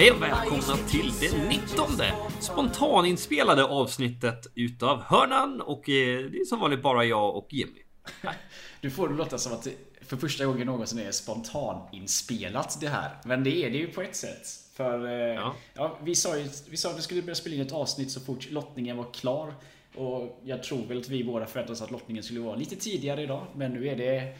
Hej och välkomna till det 19 spontaninspelade avsnittet utav Hörnan och eh, det är som vanligt bara jag och Jimmy. Du får det låta som att det för första gången någonsin är spontaninspelat det här. Men det är det ju på ett sätt. För eh, ja. ja vi, sa ju, vi sa att vi skulle börja spela in ett avsnitt så fort lottningen var klar. Och jag tror väl att vi båda förväntade oss att lottningen skulle vara lite tidigare idag. Men nu är det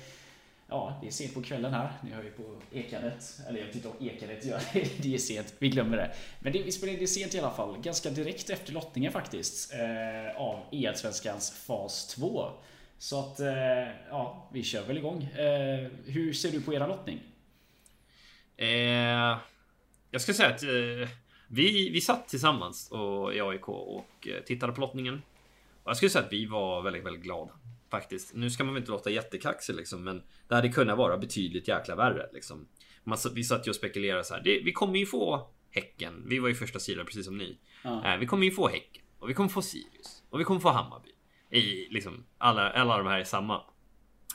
Ja, det är sent på kvällen här. Ni hör ju på ekandet. Eller jag vet inte om ekandet gör det. Det är sent. Vi glömmer det. Men det, vi spelade in det sent i alla fall. Ganska direkt efter lottningen faktiskt. Eh, av EL-svenskans fas 2. Så att, eh, ja, vi kör väl igång. Eh, hur ser du på era lottning? Eh, jag ska säga att eh, vi, vi satt tillsammans och, i AIK och eh, tittade på lottningen. Och jag skulle säga att vi var väldigt, väldigt glada. Faktiskt. Nu ska man väl inte låta jättekaxig liksom, men det hade kunnat vara betydligt jäkla värre liksom. Man, vi satt ju och spekulerade så här. Det, vi kommer ju få Häcken. Vi var ju första sidan precis som ni. Ja. Eh, vi kommer ju få Häcken och vi kommer få Sirius och vi kommer få Hammarby. I liksom alla, alla de här är samma.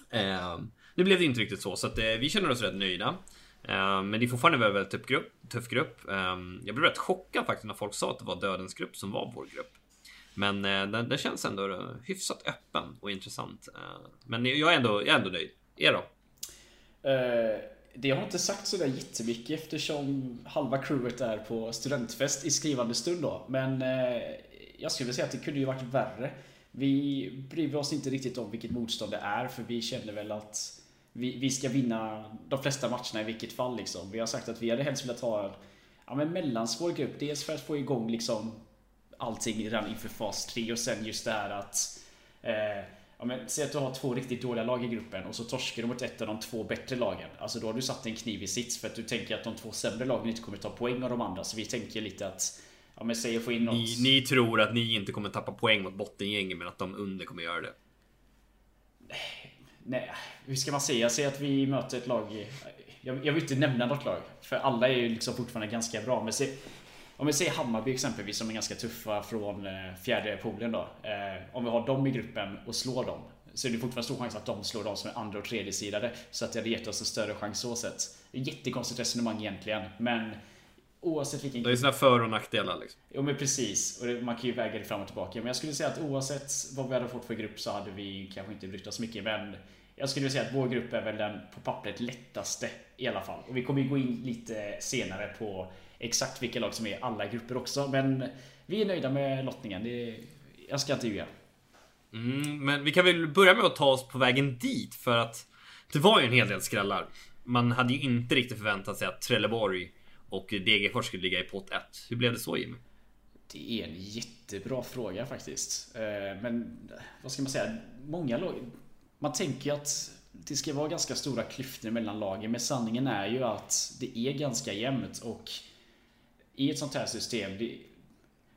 Eh, nu blev det inte riktigt så, så att, eh, vi känner oss rätt nöjda. Eh, men det är fortfarande en väldigt tuff grupp. Tuff grupp. Eh, jag blev rätt chockad faktiskt när folk sa att det var Dödens grupp som var vår grupp. Men eh, den, den, känns ändå hyfsat öppen och intressant. Eh, men jag är ändå, jag är ändå nöjd. Er då? Eh, det har inte sagt sådär jättemycket eftersom halva crewet är på studentfest i skrivande stund då. Men eh, jag skulle säga att det kunde ju varit värre. Vi bryr oss inte riktigt om vilket motstånd det är för vi känner väl att vi, vi ska vinna de flesta matcherna i vilket fall liksom. Vi har sagt att vi hade helst velat ha en ja, mellansvår grupp. Dels för att få igång liksom allting redan inför fas 3 och sen just det här att eh, ja, men, Säg att du har två riktigt dåliga lag i gruppen och så torskar du mot ett av de två bättre lagen. Alltså då har du satt en kniv i sits för att du tänker att de två sämre lagen inte kommer ta poäng av de andra. Så vi tänker lite att Ja men säg att få in något... Ni, ni tror att ni inte kommer tappa poäng mot bottengängen men att de under kommer göra det? Nej, hur ska man säga? Säg att vi möter ett lag... Jag, jag vill inte nämna något lag. För alla är ju liksom fortfarande ganska bra. Men se, om vi säger Hammarby exempelvis som är ganska tuffa från eh, fjärde poolen då. Eh, om vi har dem i gruppen och slår dem. Så är det fortfarande stor chans att de slår dem som är andra och tredje sidade Så att det hade gett oss en större chans så sett. Jättekonstigt resonemang egentligen. Men oavsett vilken... Det är sina för och nackdelar liksom. Jo men precis. Och det, man kan ju väga det fram och tillbaka. Men jag skulle säga att oavsett vad vi hade fått för grupp så hade vi kanske inte brytt oss mycket. Men jag skulle säga att vår grupp är väl den på pappret lättaste i alla fall. Och vi kommer ju gå in lite senare på exakt vilka lag som är i alla grupper också. Men vi är nöjda med lottningen. Det, jag ska inte ljuga. Mm, men vi kan väl börja med att ta oss på vägen dit för att det var ju en hel del skrällar. Man hade ju inte riktigt förväntat sig att Trelleborg och Degerfors skulle ligga i pott 1. Hur blev det så Jimmy? Det är en jättebra fråga faktiskt. Eh, men vad ska man säga? Många lag... Man tänker ju att det ska vara ganska stora klyftor mellan lagen. Men sanningen är ju att det är ganska jämnt och i ett sånt här system. Det,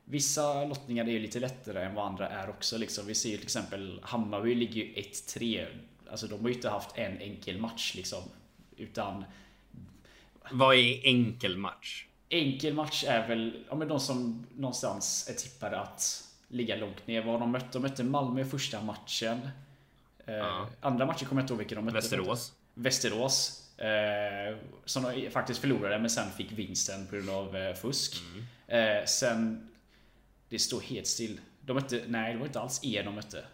vissa lottningar är lite lättare än vad andra är också. Liksom. Vi ser ju till exempel Hammarby ligger ju 1-3. Alltså de har ju inte haft en enkel match liksom. Utan... Vad är enkel match? Enkel match är väl ja, men de som någonstans är tippade att ligga långt ner. Vad har de mött? De mötte Malmö första matchen. Uh. Andra matcher kommer jag inte ihåg vilka de mötte. Västerås. Västerås. Eh, som de faktiskt förlorade men sen fick vinsten på grund av eh, fusk. Mm. Eh, sen... Det står helt still. De mötte... Nej, det var inte alls er de mötte.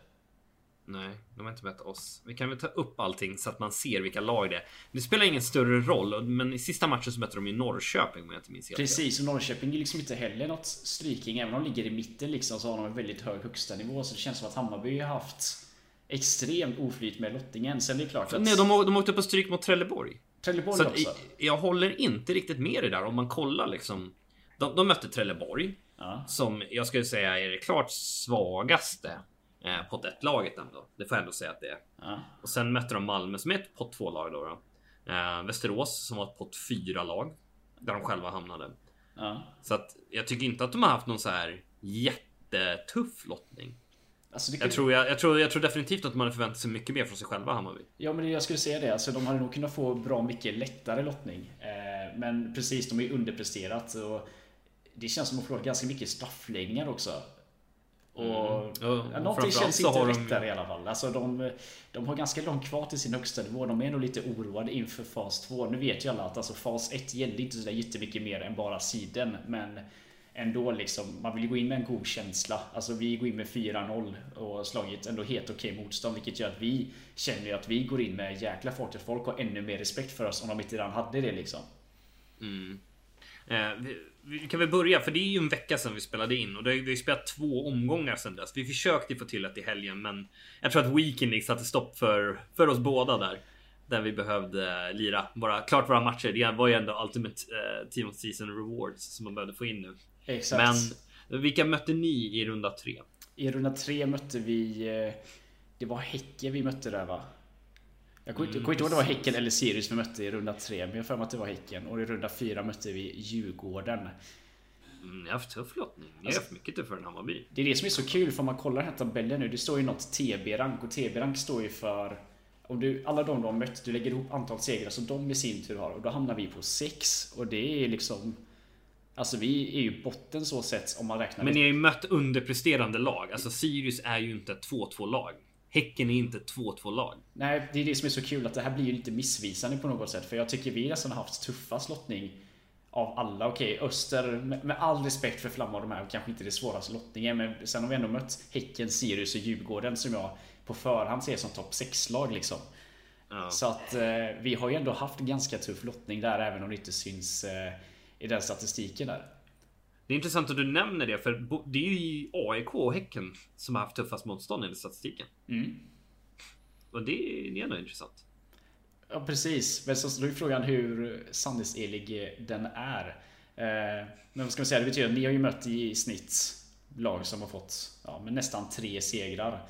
Nej, de har inte mött oss. Vi kan väl ta upp allting så att man ser vilka lag det är. Det spelar ingen större roll, men i sista matchen så mötte de ju Norrköping om jag inte minns helt Precis, och Norrköping är liksom inte heller något stryking. Även om de ligger i mitten liksom så har de en väldigt hög högsta nivå. Så det känns som att Hammarby har haft extremt oflyt med lottningen. Sen är det klart att... Nej, de, de åkte på stryk mot Trelleborg. Trelleborg så också. Jag håller inte riktigt med dig där om man kollar liksom. De, de mötte Trelleborg. Ja. Som jag skulle säga är det klart svagaste eh, pott 1-laget ändå. Det får jag ändå säga att det är. Ja. Och sen mötte de Malmö som är ett pott 2-lag då. då. Eh, Västerås som var ett pott 4-lag. Där de själva hamnade. Ja. Så att jag tycker inte att de har haft någon så här jättetuff lottning. Alltså kan... jag, tror, jag, jag, tror, jag tror definitivt att man hade förväntat sig mycket mer från sig själva Hammarby. Ja men jag skulle säga det. Alltså, de hade nog kunnat få bra mycket lättare lottning. Eh, men precis, de är ju underpresterat. Och det känns som att de förlorat ganska mycket straffläggningar också. Och, Mm. ja, Och någonting känns så inte rätt de- där i alla fall. Alltså de, de har ganska långt kvar till sin högsta nivå. De är nog lite oroade inför fas 2. Nu vet ju alla att alltså fas 1 gällde inte sådär jättemycket mer än bara siden. Men ändå liksom, man vill ju gå in med en god känsla. Alltså vi går in med 4-0 och har slagit ändå helt okej motstånd. Vilket gör att vi känner att vi går in med jäkla fart. Att folk har ännu mer respekt för oss om de inte redan hade det liksom. Mm. Eh, vi, vi kan väl börja, för det är ju en vecka sedan vi spelade in och det, vi har ju spelat två omgångar sedan dess. Vi försökte få till det i helgen, men jag tror att Weekend satte stopp för, för oss båda där. Där vi behövde eh, lira våra, klart våra matcher. Det var ju ändå Ultimate eh, Team of Season Rewards som man behövde få in nu. Exakt. Men vilka mötte ni i runda tre? I runda tre mötte vi... eh, Det var Häcken vi mötte där va? Jag kommer inte Mm, inte ihåg om det var. Häcken eller Sirius vi mötte i runda tre. Men jag för mig att det var Häcken. Och i runda fyra mötte vi Djurgården. Mm, ni har haft tuff lottning. Ni har Alltså- haft mycket tuffare än Hammarby. Det är det som är så kul för om man kollar den här tabellen nu. Det står ju något TB-rank och TB-rank står ju för om du, alla de du har mött, du lägger ihop antal segrar som de i sin tur har och då hamnar vi på 6 och det är liksom Alltså vi är ju botten så sett om man räknar Men ni har ju mött underpresterande lag. Alltså Sirius är ju inte ett 2-2 lag. Häcken är inte ett 2-2 lag. Nej, det är det som är så kul att det här blir ju lite missvisande på något sätt. För jag tycker vi nästan har haft tuffast lottning av alla. Okej, Öster, med, med all respekt för Flamma och de här, kanske inte det svåraste lottningen. Men sen har vi ändå mött Häcken, Sirius och Djurgården som jag på förhand ser som topp 6-lag liksom. Ja. Så att eh, vi har ju ändå haft ganska tuff lottning där, även om det inte syns eh, i den statistiken där. Det är intressant att du nämner det, för det är ju AIK och Häcken som har haft tuffast motstånd enligt statistiken. Mm. Och det, det är ändå intressant. Ja precis, men så då är frågan hur sanningsenlig den är. Eh, men vad ska man säga, det betyder att ni har ju mött i snitt lag som har fått ja, men nästan tre segrar.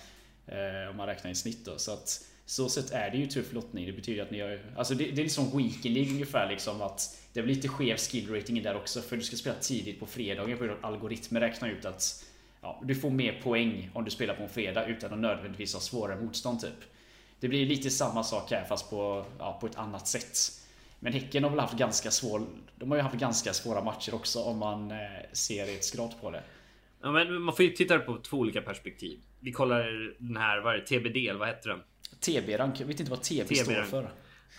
Eh, om man räknar i snitt då. Så att så sett är det ju typ tuff lottning. Det betyder att ni har Alltså det, det är liksom Weekend League ungefär liksom att Det blir lite skev skill rating där också för du ska spela tidigt på fredagen för att algoritmer räknar ut att ja, Du får mer poäng om du spelar på en fredag utan att nödvändigtvis ha svårare motstånd typ. Det blir lite samma sak här fast på, ja, på ett annat sätt. Men Häcken har väl haft ganska svår, De har ju haft ganska svåra matcher också om man eh, ser ett skratt på det. Ja, men man får ju titta på två olika perspektiv. Vi kollar den här, vad är det? TBD, eller vad heter den? TB-rank, jag vet inte vad TB står TB-rank. för.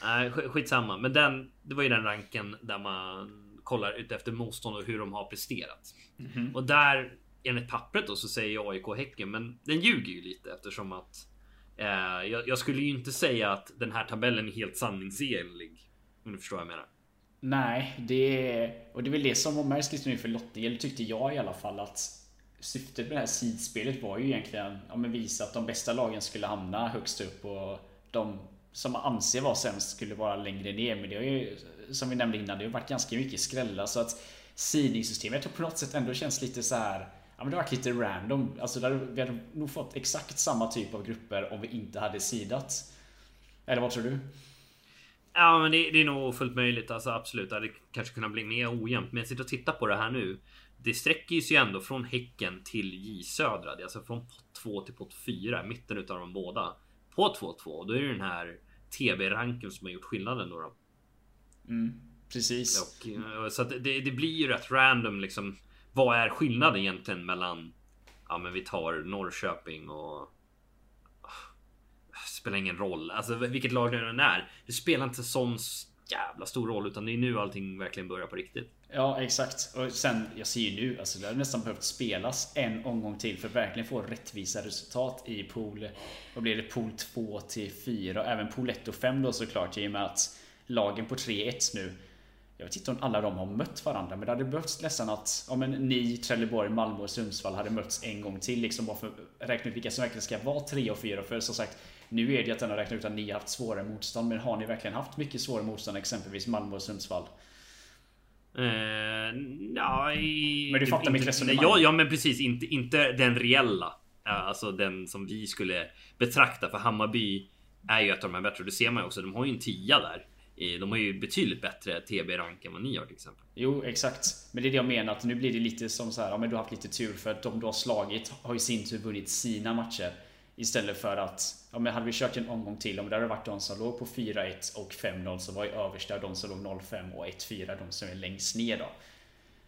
Nej, sk- skitsamma. Men den, det var ju den ranken där man kollar ut efter motstånd och hur de har presterat. Och där, enligt pappret då, så säger AIK Häcken, men den ljuger ju lite eftersom att eh, jag, jag skulle ju inte säga att den här tabellen är helt sanningsenlig. Om du förstår vad jag menar. Nej, det är, och det är väl det som var märks lite nu för lottning, eller tyckte jag i alla fall att Syftet med det här sidspelet var ju egentligen ja, men visa att de bästa lagen skulle hamna högst upp och de som man anser vara sämst skulle vara längre ner. Men det har ju, som vi nämnde innan, det har varit ganska mycket skrällar så att seedingsystemet har på något sätt ändå känns lite så här. Ja men det har varit lite random. Alltså där, vi hade nog fått exakt samma typ av grupper om vi inte hade sidat. Eller vad tror du? Ja, men det, det är nog fullt möjligt. Alltså absolut, det hade kanske kunnat bli mer ojämnt. Men jag sitter och tittar på det här nu. Det sträcker sig ändå från Häcken till J Södra. Det är alltså från pott 2 till pott 4, mitten utav de båda. På 2-2. Och då är det den här TB-ranken som har gjort skillnaden då. då. Mm, precis. Och, eh, så det, det blir ju rätt random liksom. Vad är skillnaden egentligen mellan Ja men vi tar Norrköping och Spelar ingen roll, alltså vilket lag det än är. Det spelar inte sån jävla stor roll utan det är nu allting verkligen börjar på riktigt. Ja, exakt. Och sen, jag ser ju nu, alltså det hade nästan behövt spelas en omgång till för att verkligen få rättvisa resultat i pool... Vad blir det? Pool 2 till 4 och även pool 1 och 5 då såklart i och med att lagen på 3-1 nu jag vet inte om alla de har mött varandra men det hade behövts nästan att om en ni, Trelleborg, Malmö och Sundsvall hade mötts en gång till liksom bara för att räkna ut vilka som verkligen ska vara 3 och 4 för som sagt nu är det ju att den har räknat ut att ni har haft svårare motstånd men har ni verkligen haft mycket svårare motstånd exempelvis Malmö och Sundsvall? Ja, i, Men du fattar inte, mitt resonemang. Ja, ja, men precis. Inte, inte den reella. Alltså den som vi skulle betrakta. För Hammarby är ju ett av de här bättre. Det ser man ju också. De har ju en tia där. Eh, De har ju betydligt bättre TB-rank än vad ni har till exempel. Jo, exakt. Men det är det jag menar, att nu blir det lite som så här, ja men du har haft lite tur för att de du har slagit har i sin tur vunnit sina matcher. Istället för att, ja men hade vi kört en omgång till, om det hade varit de som låg på 4-1 och 5-0 som var i översta, de som låg 0-5 och 1-4, de som är längst ner då.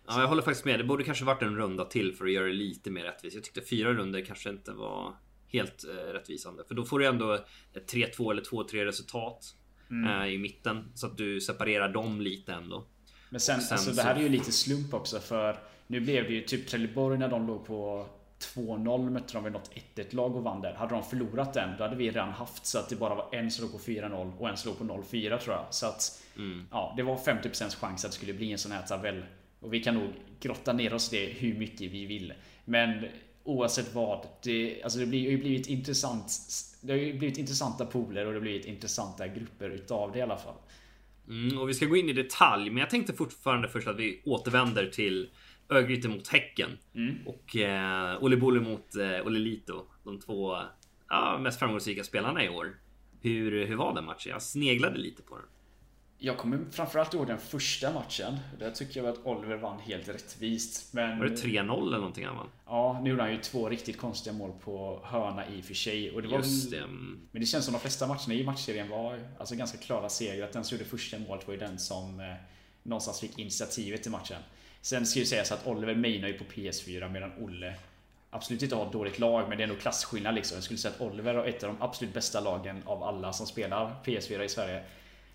Ja, jag håller faktiskt med. Det borde kanske varit en runda till för att göra det lite mer rättvist. Jag tyckte fyra runder kanske inte var helt eh, rättvisande. För då får du ändå ett 3-2 eller 2-3 resultat mm. eh, i mitten. Så att du separerar dem lite ändå. Men sen, sen alltså, så... det här är ju lite slump också för nu blev det ju typ Trelleborg när de låg på 2-0 mötte de väl något 1-1 lag och vann där. Hade de förlorat den då hade vi redan haft så att det bara var en som låg på 4-0 och en som låg på 0-4 tror jag. Så att mm. ja, det var 50% chans att det skulle bli en sån här tabell. Och vi kan nog grotta ner oss i det hur mycket vi vill. Men oavsett vad. Det, alltså det blir, har ju blivit intressant. Det har ju blivit intressanta pooler och det har blivit intressanta grupper utav det i alla fall. Mm, och vi ska gå in i detalj, men jag tänkte fortfarande först att vi återvänder till Örgryte mot Häcken. Mm. Och eh, Olle Bolle mot eh, Olle Lito. De två ja, mest framgångsrika spelarna i år. Hur, hur var den matchen? Jag sneglade lite på den. Jag kommer framförallt ihåg den första matchen. Där tycker jag att Oliver vann helt rättvist. Men... Var det 3-0 eller någonting han vann? Ja, nu gjorde han ju två riktigt konstiga mål på hörna i och för sig. Och det var Just det. Men det känns som de flesta matcherna i matchserien var alltså ganska klara segrar. Att den som gjorde första målet var ju den som eh, någonstans fick initiativet i matchen. Sen ska ju sägas att Oliver mainar ju på PS4 medan Olle absolut inte har ett dåligt lag, men det är nog klasskillnad liksom. Jag skulle säga att Oliver har ett av de absolut bästa lagen av alla som spelar PS4 i Sverige.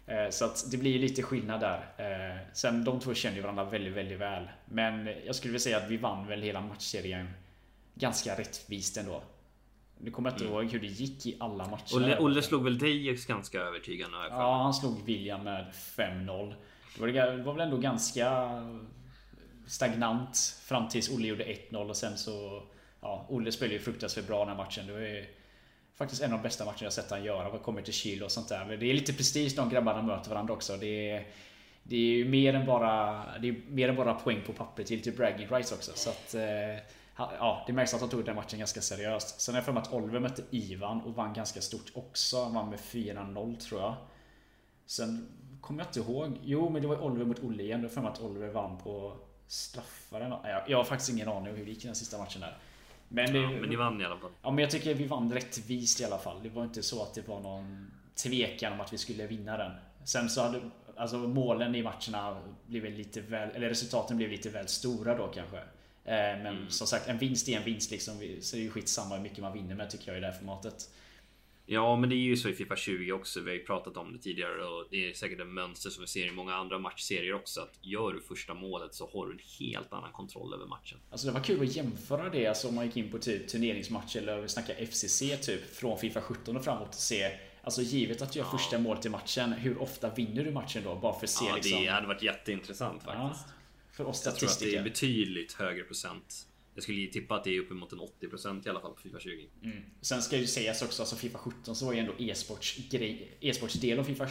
Eh, så att det blir lite skillnad där. Eh, sen de två känner ju varandra väldigt, väldigt väl. Men jag skulle vilja säga att vi vann väl hela matchserien ganska rättvist ändå. Nu kommer jag inte mm. ihåg hur det gick i alla matcher. Olle, Olle slog väl dig ganska övertygande? Ja, han slog William med 5-0. Det var, det var väl ändå ganska stagnant fram tills Olle gjorde 1-0 och sen så... Ja, Olle spelade ju fruktansvärt bra den här matchen. Det var ju faktiskt en av de bästa matcherna jag sett han göra vad kommer till Chile och sånt där. Men det är lite prestige de grabbarna möter varandra också. Det är, det är ju mer än bara, det är mer än bara poäng på pappret. Det är lite bragging rights också. Så att, eh, ja, det märks att han tog den matchen ganska seriöst. Sen har jag för mig att Oliver mötte Ivan och vann ganska stort också. Han vann med 4-0 tror jag. Sen kommer jag inte ihåg. Jo, men det var Oliver mot Olle igen. Jag har för mig att Oliver vann på straffar eller jag, jag har faktiskt ingen aning om hur det gick i den sista matchen där. Men, det, ja, men ni vann i alla fall. Ja, men jag tycker vi vann rättvist i alla fall. Det var inte så att det var någon tvekan om att vi skulle vinna den. Sen så hade alltså målen i matcherna blivit lite väl, eller resultaten blev lite väl stora då kanske. Eh, men mm. som sagt, en vinst är en vinst liksom. Så det är ju skitsamma hur mycket man vinner med tycker jag i det här formatet. Ja, men det är ju så i Fifa 20 också. Vi har ju pratat om det tidigare och det är säkert ett mönster som vi ser i många andra matchserier också. Att gör du första målet så har du en helt annan kontroll över matchen. Alltså det var kul att jämföra det, alltså om man gick in på typ turneringsmatcher eller vi snackar FCC typ från Fifa 17 och framåt och se Alltså givet att du gör ja. första målet i matchen, hur ofta vinner du matchen då? Bara för att se ja, liksom... det hade varit jätteintressant faktiskt. Ja, för oss Jag tror att det är betydligt högre procent jag skulle tippa att det är uppemot en 80% i alla fall på Fifa 20. Mm. Sen ska ju sägas också, alltså Fifa 17 så var ju ändå e-sports e av Fifa,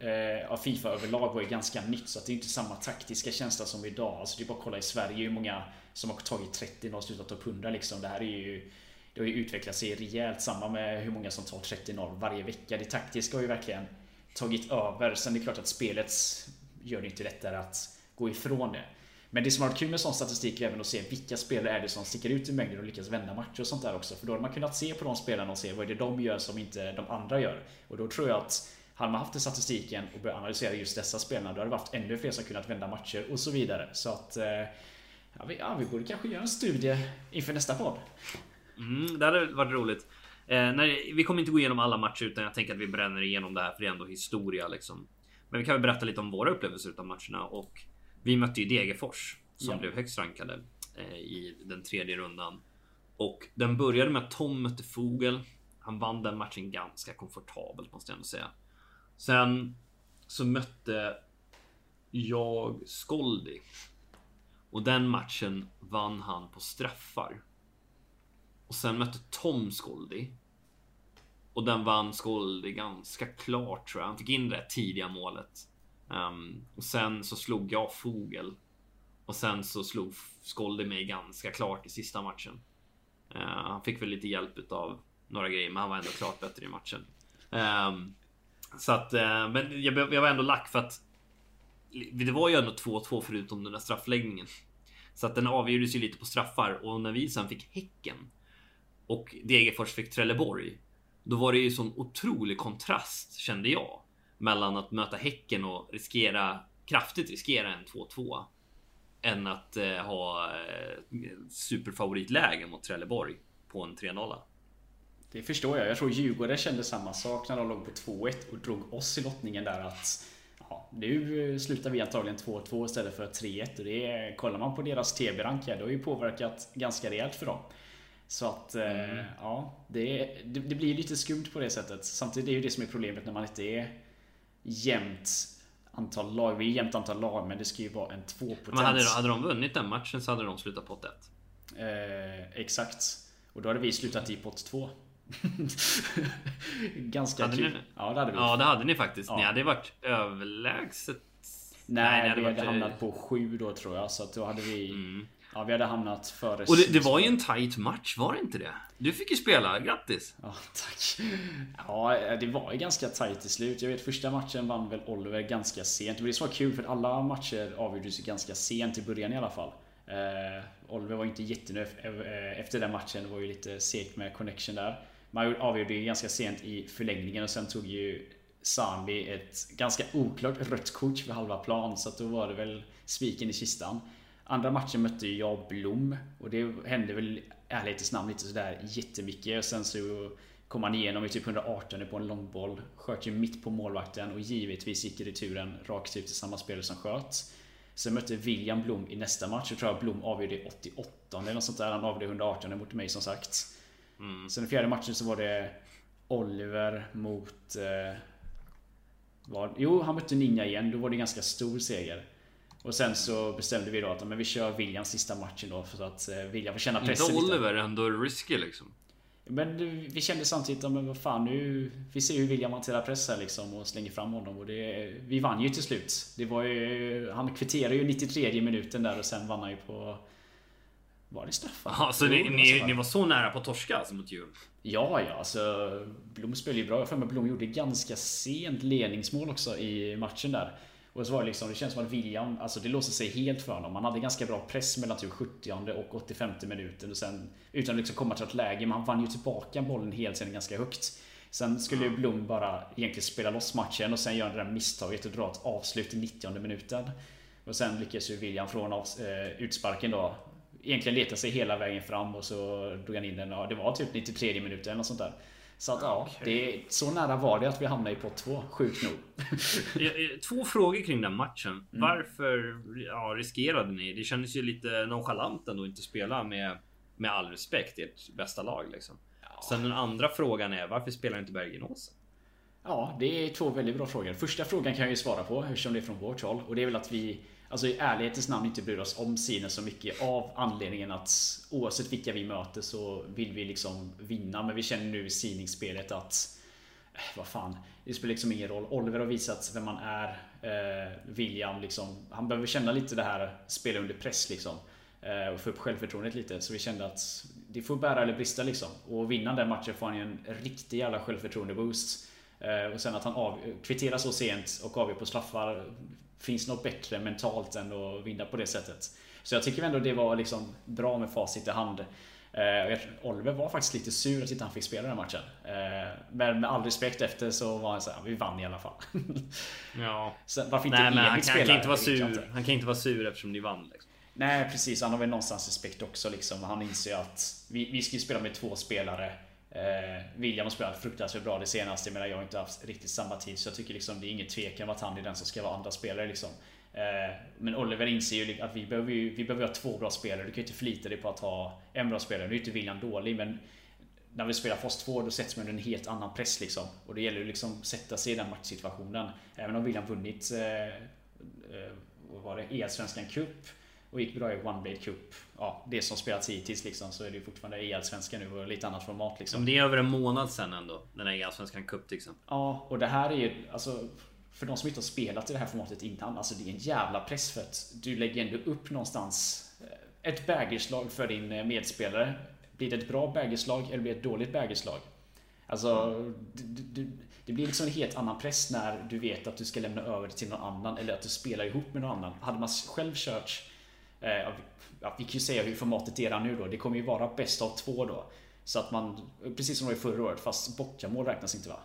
eh, av Fifa överlag var ju ganska nytt. Så att det är inte samma taktiska känsla som idag. Alltså det är bara att kolla i Sverige hur många som har tagit 30 och slutat ta 100 liksom. Det här är ju det har ju utvecklat sig rejält. Samma med hur många som tar 30-0 varje vecka. Det taktiska har ju verkligen tagit över. Sen är det klart att spelet gör det inte lättare att gå ifrån det. Men det som har varit kul med sån statistik är även att se vilka spelare är det som sticker ut i mängden och lyckas vända matcher och sånt där också. För då har man kunnat se på de spelarna och se vad är det de gör som inte de andra gör. Och då tror jag att hade man haft den statistiken och börjat analysera just dessa spelarna, då hade vi haft ännu fler som kunnat vända matcher och så vidare. Så att eh, ja, vi, ja, vi borde kanske göra en studie inför nästa podd. Mm, det hade varit roligt. Eh, nej, vi kommer inte gå igenom alla matcher utan jag tänker att vi bränner igenom det här för det är ändå historia liksom. Men vi kan väl berätta lite om våra upplevelser av matcherna och vi mötte ju Degerfors som ja. blev högst rankade eh, i den tredje rundan. Och den började med att Tom mötte Fogel. Han vann den matchen ganska komfortabelt måste jag ändå säga. Sen så mötte jag Skoldi. Och den matchen vann han på straffar. Och sen mötte Tom Skoldi. Och den vann Skoldi ganska klart tror jag. Han fick in det tidiga målet. Um, och sen så slog jag Fogel. Och sen så slog Skolde mig ganska klart i sista matchen. Uh, han fick väl lite hjälp av några grejer, men han var ändå klart bättre i matchen. Um, så att, uh, men jag, jag, var ändå lack för att det var ju ändå 2-2 förutom den där straffläggningen. Så att den avgjordes ju lite på straffar och när vi sen fick Häcken och Degerfors fick Trelleborg. Då var det ju sån otrolig kontrast kände jag mellan att möta Häcken och riskera kraftigt riskera en 2-2 än att eh, ha eh, superfavoritläge mot Trelleborg på en 3-0. Det förstår jag. Jag tror Djurgården kände samma sak när de låg på 2-1 och drog oss i lottningen där att ja, nu slutar vi antagligen 2-2 istället för 3-1 och det kollar man på deras TB-rank det har ju påverkat ganska rejält för dem. Så att eh, mm. ja, det, det, det, blir lite skumt på det sättet. Samtidigt är det ju det som är problemet när man inte är jämnt antal lag. Vi är jämnt antal lag men det ska ju vara en tvåpotens. Men hade, hade de vunnit den matchen så hade de slutat pott 1. Eh, exakt. Och då hade vi slutat i pott 2. Ganska hade kul. Ni? Ja det hade vi. Ja det hade ni faktiskt. Ja. Ni hade varit överlägset. Nej, Nej hade vi hade varit... hamnat på 7 då tror jag. Så att då hade vi... Mm. Ja, vi hade hamnat före Och det, det, var ju en tight match, var det inte det? Du fick ju spela, grattis! Ja, tack! Ja, det var ju ganska tight till slut. Jag vet första matchen vann väl Oliver ganska sent. Men det var kul för alla matcher avgjordes ganska sent i början i alla fall. Eh, Oliver var inte jättenöjd eh, efter den matchen. Det var ju lite segt med connection där. Man avgjorde ju ganska sent i förlängningen och sen tog ju Sami ett ganska oklart rött kort för halva plan. Så att då var det väl spiken i kistan. Andra matchen mötte jag Blom och det hände väl ärlighetens namn inte sådär jättemycket. Och sen så kom han igenom i typ 118 på en långboll. Sköt ju mitt på målvakten och givetvis gick returen rakt ut till samma spelare som sköt. Sen mötte William Blom i nästa match. Jag tror att Blom avgjorde i 88 eller något sånt där. Han avgjorde 118 mot mig som sagt. Mm. Sen i fjärde matchen så var det Oliver mot... Eh, var, jo, han mötte Ninja igen. Då var det ganska stor seger. Och sen så bestämde vi då att men vi kör William sista matchen då för att eh, William får känna pressen Inte Oliver lite. ändå risky liksom. Men vi kände samtidigt, men vad fan nu... Vi ser hur William hanterar press här liksom och slänger fram honom och det... Vi vann ju till slut. Det var ju... Han kvitterade ju 93 minuten där och sen vann han ju på... Var det straffar? Ja, så ni, ni, ni, var så nära på att torska alltså mot Djurgården? Ja, ja, alltså Blom spelade ju bra. Jag för mig Blom gjorde ganska sent ledningsmål också i matchen där. Och så var det liksom, det känns som att William, alltså det låste sig helt för honom. Han hade ganska bra press mellan typ 70 och 85 minuten och sen utan att liksom komma till ett läge. Men han vann ju tillbaka bollen helt sen ganska högt. Sen skulle ju Blom bara egentligen spela loss matchen och sen göra det där misstaget och dra ett avslut i 90 minuten. Och sen lyckas ju William från eh, utsparken då egentligen leta sig hela vägen fram och så drog han in den. Ja, det var typ 93 minuter eller något sånt där. Så att ja, okay. det, så nära var det att vi hamnade i pott 2, sjukt nog. Två frågor kring den matchen. Mm. Varför ja, riskerade ni? Det kändes ju lite nonchalant ändå att inte spela med, med all respekt ert bästa lag. Liksom. Ja. Sen den andra frågan är varför spelar inte Bergen Åsen? Ja, det är två väldigt bra frågor. Första frågan kan jag ju svara på eftersom det är från vårt håll och det är väl att vi Alltså i ärlighetens namn inte bryr oss om Sine så mycket av anledningen att oavsett vilka vi möter så vill vi liksom vinna. Men vi känner nu i sidningsspelet att eh, vad fan, det spelar liksom ingen roll. Oliver har visat vem man är. Eh, William liksom, han behöver känna lite det här spela under press liksom. Eh, och få upp självförtroendet lite. Så vi kände att det får bära eller brista liksom. Och vinna den matchen får han ju en riktig jävla självförtroende-boost. Eh, och sen att han av, kvitterar så sent och avgör på straffar finns något bättre mentalt än att vinna på det sättet. Så jag tycker ändå det var liksom bra med facit i hand. Eh, Oliver var faktiskt lite sur att inte han fick spela den matchen. Eh, men med all respekt efter så var han såhär, vi vann i alla fall. Ja. Så varför inte Nej, men han, kan, han kan inte vara sur. Han kan inte vara sur eftersom ni vann. Liksom. Nej precis, han har väl någonstans respekt också liksom. Han inser att vi, vi ska ju spela med två spelare. Eh, William har spelat fruktansvärt bra det senaste, men jag har inte haft riktigt samma tid. Så jag tycker liksom det är ingen tvekan om att han är den som ska vara andra spelare liksom. Eh, men Oliver inser ju att vi behöver, ju, vi behöver ha två bra spelare. Du kan ju inte förlita dig på att ha en bra spelare. Nu är inte William dålig, men när vi spelar fast 2 då sätts man under en helt annan press liksom. Och det gäller ju liksom sätta sig i den matchsituationen. Även om William vunnit eh, eh, vad var det? E-svenskan Cup och gick bra i One Blade Cup. Ja, det som spelats hittills liksom så är det ju fortfarande E-allsvenskan nu och lite annat format liksom. Men det är över en månad sen ändå. Den här E-allsvenskan Cup liksom. Ja, och det här är ju alltså för de som inte har spelat i det här formatet innan, alltså det är en jävla press för att du lägger ändå upp någonstans eh, ett bägerslag för din eh, medspelare. Blir det ett bra bägerslag eller blir det ett dåligt bägerslag? Alltså, det, det, blir liksom en helt annan press när du vet att du ska lämna över det till någon annan eller att du spelar ihop med någon annan. Hade man själv kört ja, vi kan ju säga hur formatet är nu då. Det kommer ju vara bäst av två då. Så att man, precis som det var förra året, fast bortamål räknas inte va?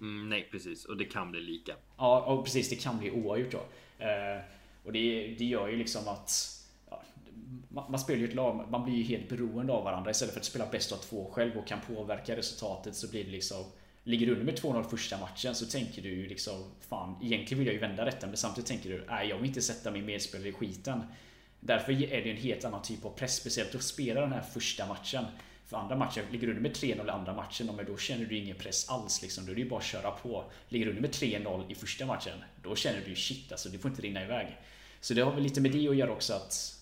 Mm, nej precis, och det kan bli lika. Ja, och precis. Det kan bli oavgjort då. Eh, Och det, det gör ju liksom att ja, man, man spelar ju ett lag, man blir ju helt beroende av varandra istället för att spela bäst av två själv och kan påverka resultatet så blir det liksom Ligger du under med 2-0 första matchen så tänker du ju liksom Fan, egentligen vill jag ju vända detta men samtidigt tänker du Nej, jag vill inte sätta min medspelare i skiten. Därför är det en helt annan typ av press, speciellt att spela den här första matchen. För andra matchen, ligger du under med 3-0 i andra matchen, men då känner du ingen press alls. Liksom. Då är det ju bara att köra på. Ligger du under med 3-0 i första matchen, då känner du ju shit alltså, det får inte rinna iväg. Så det har väl lite med det att göra också att...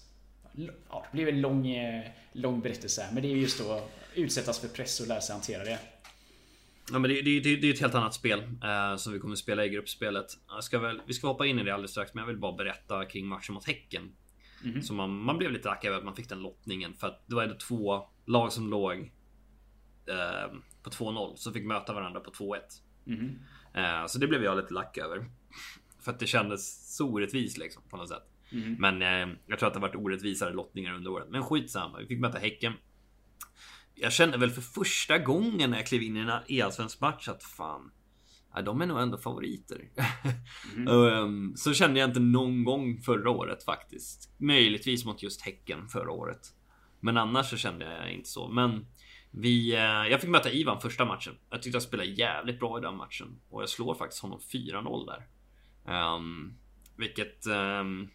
Ja, det blir en lång, eh, lång berättelse här, men det är just att utsättas för press och lära sig hantera det. Ja, men det, det, det, det är ett helt annat spel eh, som vi kommer spela i gruppspelet. Jag ska väl, vi ska hoppa in i det alldeles strax, men jag vill bara berätta kring matchen mot Häcken. Mm. Så man, man blev lite lack över att man fick den lottningen för att det var ändå två lag som låg eh, på 2-0 som fick möta varandra på 2-1. Mm. Eh, så det blev jag lite lack över. För att det kändes så orättvist liksom på något sätt. Mm. Men eh, jag tror att det varit orättvisare lottningar under året. Men skitsamma, vi fick möta Häcken. Jag kände väl för första gången när jag klev in i en e-allsvensk match att fan, ja, de är nog ändå favoriter. Mm. um, så kände jag inte någon gång förra året faktiskt. Möjligtvis mot just Häcken förra året. Men annars så kände jag inte så. Men vi, uh, jag fick möta Ivan första matchen. Jag tyckte jag spelade jävligt bra i den matchen. Och jag slår faktiskt honom 4-0 där. Um, vilket... Um,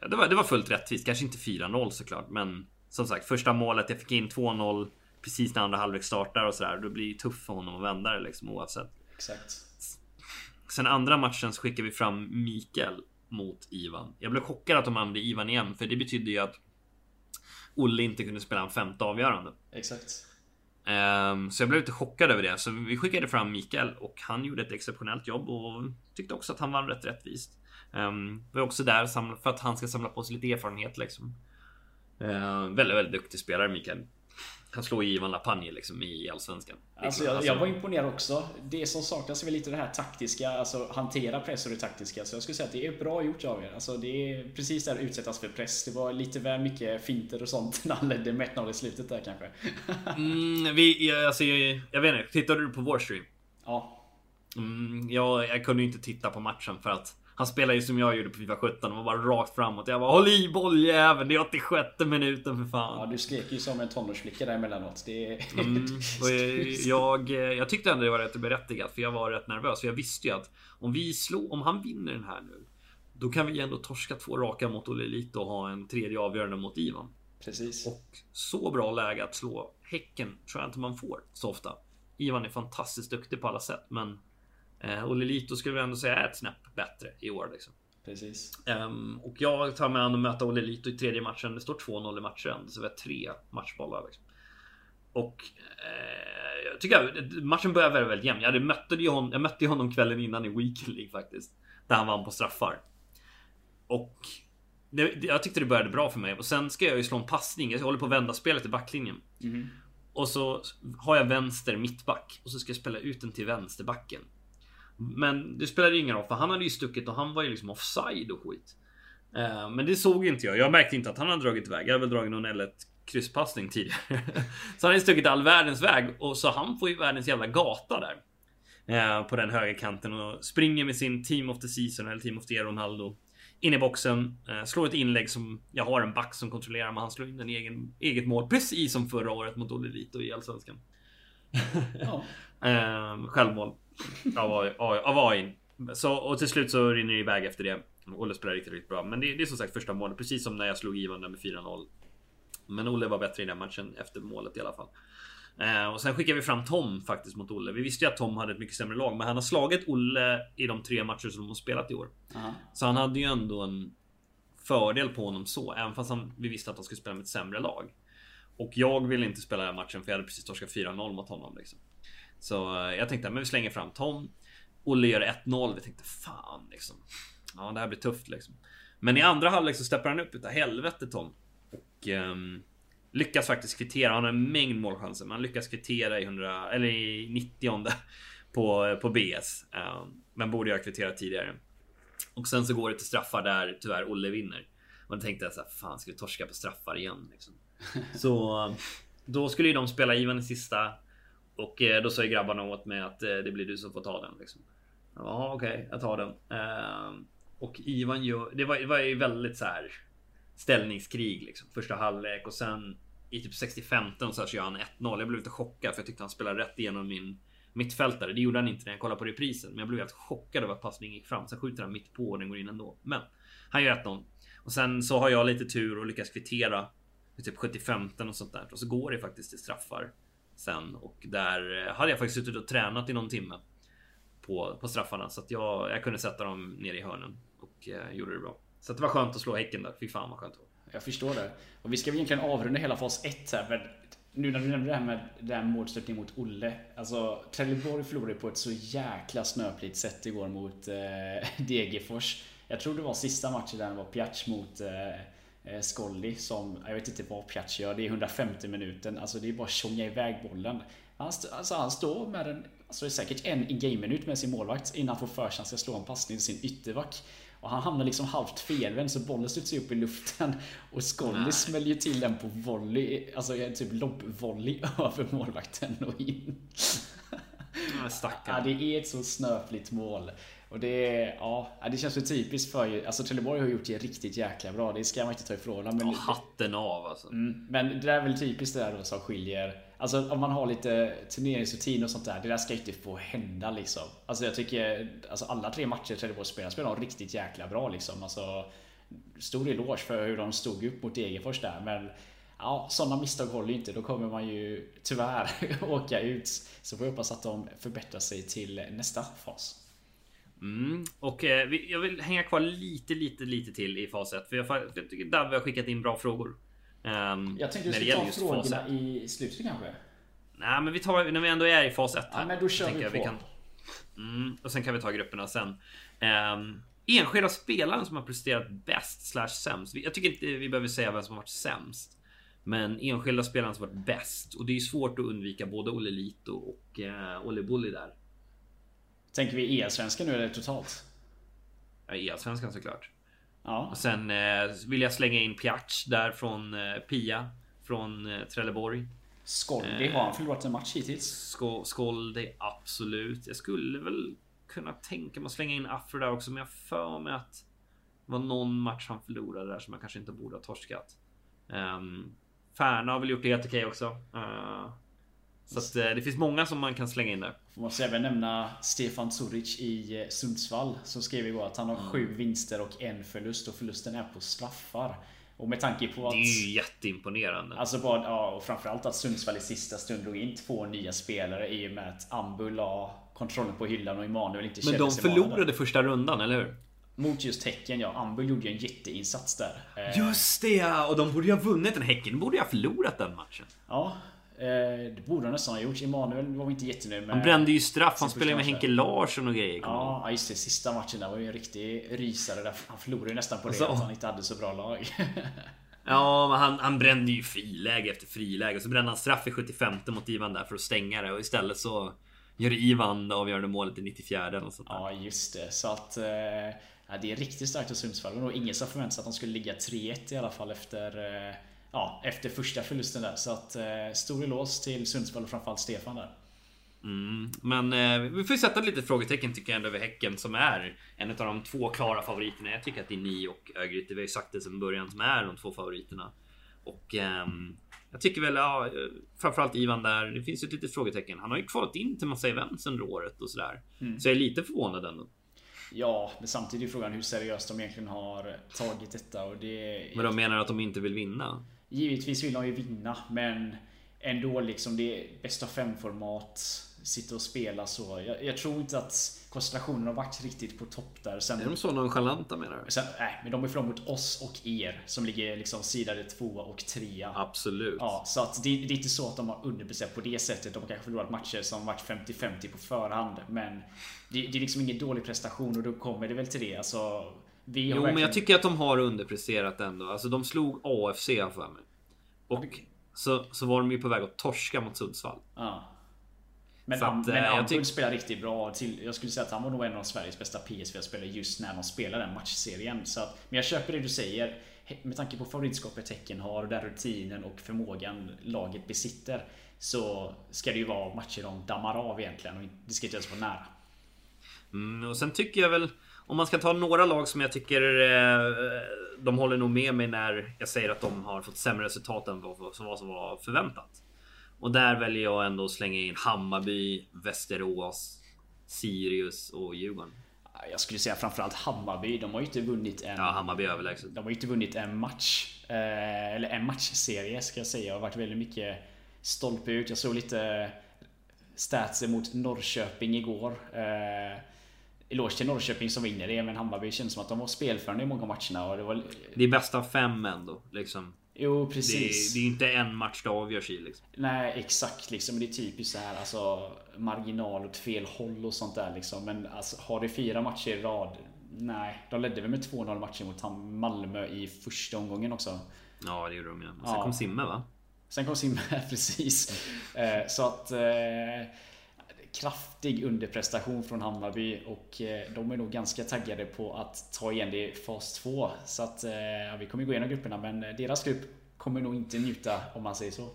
ja, det, var, det var fullt rättvist. Kanske inte 4-0 såklart. Men som sagt, första målet. Jag fick in 2-0 precis när andra halvlek startar och sådär. Då blir det tufft för honom att vända det liksom oavsett. Exakt. Sen andra matchen så skickade vi fram Mikael mot Ivan. Jag blev chockad att de använde Ivan igen, för det betydde ju att Olle inte kunde spela en femte avgörande. Exakt. Um, så jag blev lite chockad över det. Så vi skickade fram Mikael och han gjorde ett exceptionellt jobb och tyckte också att han vann rätt rättvist. Um, var också där för att han ska samla på sig lite erfarenhet liksom. Uh, väldigt, väldigt duktig spelare Mikael kan slå Ivan Lapanje liksom i Allsvenskan. Alltså jag, jag, var imponerad också. Det som saknas är väl lite det här taktiska, alltså hantera press och det taktiska. Så jag skulle säga att det är bra gjort av er. Alltså det är precis där utsättas för press. Det var lite väl mycket finter och sånt när han ledde med 1 i slutet där kanske. mm, vi, alltså, jag, jag vet inte, tittade du på vår stream? Ja. Mm, jag, jag kunde inte titta på matchen för att han spelar ju som jag gjorde på Fifa 17 och var bara rakt framåt. Jag bara håll i bolljäveln, det är 86 minuten för fan. Ja, du skrek ju som en tonårsflicka där emellanåt. Det... Mm, jag, jag tyckte ändå det var rätt berättigat för jag var rätt nervös. För jag visste ju att om vi slår, om han vinner den här nu. Då kan vi ändå torska två raka mot Olle Elite och ha en tredje avgörande mot Ivan. Precis. Och så bra läge att slå Häcken tror jag inte man får så ofta. Ivan är fantastiskt duktig på alla sätt, men Eh, och Lilito skulle jag ändå säga är ett snäpp bättre i år. Liksom. Precis. Um, och jag tar mig an att möta Olle Lito i tredje matchen. Det står 2-0 i matchen, så vi har tre matchbollar. Liksom. Och eh, jag tycker att matchen börjar väldigt, väldigt jämn. Jag, mötte ju honom, jag mötte honom kvällen innan i Weekend League faktiskt. Där han vann på straffar. Och det, jag tyckte det började bra för mig. Och sen ska jag ju slå en passning. Jag håller på att vända spelet i backlinjen. Mm. Och så har jag vänster mittback. Och så ska jag spela ut den till vänsterbacken. Men det spelade ingen roll för han hade ju stuckit och han var ju liksom offside och skit. Uh, men det såg inte jag. Jag märkte inte att han hade dragit iväg. Jag hade väl dragit någon L1 krysspassning tidigare. så han hade stuckit all världens väg och så han får ju världens jävla gata där. Uh, på den högerkanten och springer med sin Team of the Season eller Team of the Year Ronaldo. In i boxen, uh, slår ett inlägg som jag har en back som kontrollerar men han slår in en egen, eget mål. Precis som förra året mot Olle Lito i Allsvenskan. ja. självmål av, av AIn. Så, och till slut så rinner det iväg efter det. Olle spelar riktigt, riktigt bra. Men det, det är som sagt första målet, precis som när jag slog Ivan där med 4-0. Men Olle var bättre i den matchen efter målet i alla fall. Eh, och sen skickade vi fram Tom faktiskt mot Olle. Vi visste ju att Tom hade ett mycket sämre lag, men han har slagit Olle i de tre matcher som de har spelat i år. Uh-huh. Så han hade ju ändå en fördel på honom så, även fast han, vi visste att han skulle spela med ett sämre lag. Och jag ville inte spela den matchen för jag hade precis torskat 4-0 mot honom. Liksom. Så eh, jag tänkte, men vi slänger fram Tom. Olle gör 1-0. Vi tänkte, fan liksom. Ja, det här blir tufft liksom. Men i andra halvlek så steppar han upp utav helvete Tom. Och um, lyckas faktiskt kvittera. Han har en mängd målchanser. Men han lyckas kvittera i 100, eller i 90 på, på BS. Um, ehm, men borde jag kvitterat tidigare. Och sen så går det till straffar där tyvärr Olle vinner. Och då tänkte jag så här, fan ska vi torska på straffar igen? Liksom. Så då skulle ju de spela Ivan i sista. Och eh, då sa ju grabbarna åt mig att eh, det blir du som får ta den. Liksom. Ja okej, okay, jag tar den. Ehm, och Ivan gör... Det var, det var ju väldigt så här ställningskrig liksom. Första halvlek och sen i typ 65 så, här så gör han 1-0. Jag blev lite chockad för jag tyckte han spelade rätt igenom min mittfältare. Det gjorde han inte när jag kollade på reprisen. Men jag blev helt chockad över att passningen gick fram. Sen skjuter han mitt på och den går in ändå. Men han gör 1-0. Och sen så har jag lite tur och lyckas kvittera. I typ 75 och sånt där. Och så går det faktiskt till straffar. Sen och där eh, hade jag faktiskt suttit och tränat i någon timme. På, på straffarna så att jag, jag kunde sätta dem ner i hörnen. Och eh, gjorde det bra. Så det var skönt att slå Häcken där. Fy fan vad skönt det var. Jag förstår det. Och vi ska väl egentligen avrunda hela fas 1 här. Men nu när du nämnde det här med den målstötning mot Olle. Alltså Trelleborg förlorade på ett så jäkla snöpligt sätt igår mot eh, Degerfors. Jag tror det var sista matchen där det var Piatch mot eh Skolli som, jag vet inte vad Piatch gör, det är 150 minuten. Alltså det är bara att tjonga iväg bollen. Han, alltså, han står med en, alltså det är säkert en game-minut med sin målvakt innan han får för sig att han ska slå en passning till sin ytterback. Och han hamnar liksom halvt felvänd så bollen studsar upp i luften. Och Skolly smäller ju till den på volley. Alltså typ lobbvolley över målvakten och in. Ja, det är ett så snöpligt mål. Och det, ja, det känns så typiskt för Alltså Trelleborg har gjort det riktigt jäkla bra. Det ska man inte ta ifrån dem. Men, ja, hatten av alltså. Mm, men det där är väl typiskt det där då som skiljer. Alltså om man har lite turneringsrutin och sånt där. Det där ska inte få hända liksom. Alltså jag tycker alltså alla tre matcher Trelleborg spelar spelar de riktigt jäkla bra liksom. Alltså, stor eloge för hur de stod upp mot Degerfors där. Men ja, sådana misstag håller inte. Då kommer man ju tyvärr åka ut. Så får vi hoppas att de förbättrar sig till nästa fas. Mm. Och eh, jag vill hänga kvar lite, lite, lite till i fas 1. För jag, jag tycker Davve har skickat in bra frågor. Um, jag tänkte du skulle ta frågorna i slutet kanske? Nej, men vi tar när vi ändå är i fas 1 här. Ja, men då kör vi på. Vi kan, mm, och sen kan vi ta grupperna sen. Um, enskilda spelaren som har presterat bäst slash sämst. Jag tycker inte vi behöver säga vem som har varit sämst. Men enskilda spelaren som varit bäst. Och det är svårt att undvika både Olle Lito och uh, Olle Bulli där. Tänker vi E-svenskan nu eller totalt? Ja, E-svenskan såklart. Ja. Och sen eh, vill jag slänga in Piatch där från eh, Pia. Från eh, Trelleborg. Skoldi, har han förlorat en match hittills? Sko Skoldi, absolut. Jag skulle väl kunna tänka mig att slänga in Afro där också. Men jag för mig att det var någon match han förlorade där som jag kanske inte borde ha torskat. Um, Färna har väl gjort det helt okej också. Uh, så att, eh, det finns många som man kan slänga in där. Måste även nämna Stefan Zuric i eh, Sundsvall. Som skrev igår att han har mm. sju vinster och en förlust och förlusten är på straffar. Och med tanke på att... Det är ju jätteimponerande. Alltså bara, ja, och framförallt att Sundsvall i sista stund drog in två nya spelare i och med att Ambul la kontrollen på hyllan och Emanuel inte Men de förlorade första rundan, eller hur? Mot just Häcken ja. Ambul gjorde ju en jätteinsats där. Eh, just det ja! Och de borde ju ha vunnit den. Häcken borde ju ha förlorat den matchen. Ja, det borde han nästan ha gjort. Emanuel var inte jättenöjd med... Han brände ju straff. Han spelade med Henke Larsson och grejer. Ja, just det. Sista matchen där var ju en riktig rysare. Där han förlorade ju nästan på det alltså, att han inte hade så bra lag. ja, men han, han brände ju friläge efter friläge. Och så brände han straff i 75 mot Ivan där för att stänga det. Och istället så gör Ivan det avgörande målet i 94 eller sånt där. Ja, just det. Så att... Eh, ja, det är riktigt starkt av Sundsvall. Och ingen som förväntade sig att de skulle ligga 3-1 i alla fall efter... Ja, efter första förlusten där. Så att eh, stor eloge till Sundsvall och framförallt Stefan där. Mm, men eh, vi får sätta lite frågetecken tycker jag ändå över Häcken som är en av de två klara favoriterna. Jag tycker att det är ni och Örgryte, vi har ju sagt det sedan början, som är de två favoriterna. Och eh, jag tycker väl, ja, framförallt Ivan där, det finns ju ett litet frågetecken. Han har ju kvalat in till massa events under året och sådär. Mm. Så jag är lite förvånad ändå. Ja, men samtidigt är frågan hur seriöst de egentligen har tagit detta och det... Men de menar att de inte vill vinna? Givetvis vill de ju vinna men ändå liksom det bäst av fem format. Sitta och spela så. Jag, jag, tror inte att koncentrationen har varit riktigt på topp där. Sen, är de så nonchalanta menar du? Sen, nej, men de är från mot oss och er som ligger liksom sidade tvåa och trea. Absolut. Ja, så att det, det är inte så att de har underpresterat på det sättet. De har kanske förlorat matcher som varit 50-50 på förhand. Men det, det är liksom ingen dålig prestation och då kommer det väl till det. Alltså, vi jo, verkligen... men jag tycker att de har underpresterat ändå. Alltså de slog AFC för mig. Och så, så var de ju på väg att torska mot Sundsvall. Ja. Men, så att, men eh, Ampul tyck... spelar riktigt bra. Till, jag skulle säga att han var nog en av Sveriges bästa PSV-spelare just när de spelar den matchserien. Så att, men jag köper det du säger. Med tanke på favoritskapet Tecken har och den rutinen och förmågan laget besitter. Så ska det ju vara matcher de dammar av egentligen. Och det ska inte ens vara nära. Mm, och sen tycker jag väl om man ska ta några lag som jag tycker eh, de håller nog med mig när jag säger att de har fått sämre resultat än vad som var förväntat. Och där väljer jag ändå att slänga in Hammarby, Västerås, Sirius och Djurgården. Jag skulle säga framförallt Hammarby. De har ju inte vunnit en... Ja, Hammarby överlägset. De har ju inte vunnit en match. Eh, eller en matchserie ska jag säga. Det har varit väldigt mycket stolpe ut. Jag såg lite statser mot Norrköping igår. Eh, Eloge till Norrköping som vinner det, men Hammarby känns som att de var spelförande i många matcherna. Och det, var... det är bästa av fem ändå. Liksom. Jo, precis. Det, det är inte en match det avgörs i. Liksom. Nej, exakt. Liksom, det är typiskt så här, alltså, marginal åt fel håll och sånt där. Liksom. Men alltså, har det fyra matcher i rad? Nej, de ledde väl med 2-0 matcher mot Malmö i första omgången också. Ja, det gjorde de ju. Sen ja. kom Simme va? Sen kom Simme, precis. Eh, så att... Kraftig underprestation från Hammarby och eh, de är nog ganska taggade på att ta igen det i fas 2. Så att eh, ja, vi kommer gå igenom grupperna men eh, deras grupp kommer nog inte njuta om man säger så.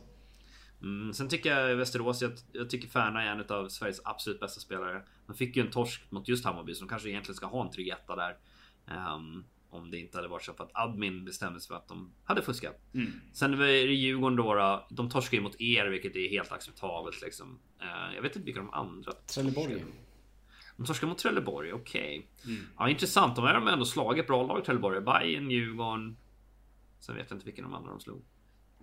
Mm, sen tycker jag Västerås, jag, jag tycker Färna är en av Sveriges absolut bästa spelare. De fick ju en torsk mot just Hammarby så de kanske egentligen ska ha en trygg etta där. Um, om det inte hade varit så för att admin bestämde sig för att de hade fuskat. Mm. Sen är det Djurgården då, då. De torskar ju mot er, vilket är helt acceptabelt liksom. Uh, jag vet inte vilka de andra Trelleborg. De torskar mot Trelleborg, okej. Okay. Mm. Ja, intressant. De har ändå slagit bra lag, Trelleborg. Bayern, Djurgården. Sen vet jag inte vilka de andra de slog. Uh,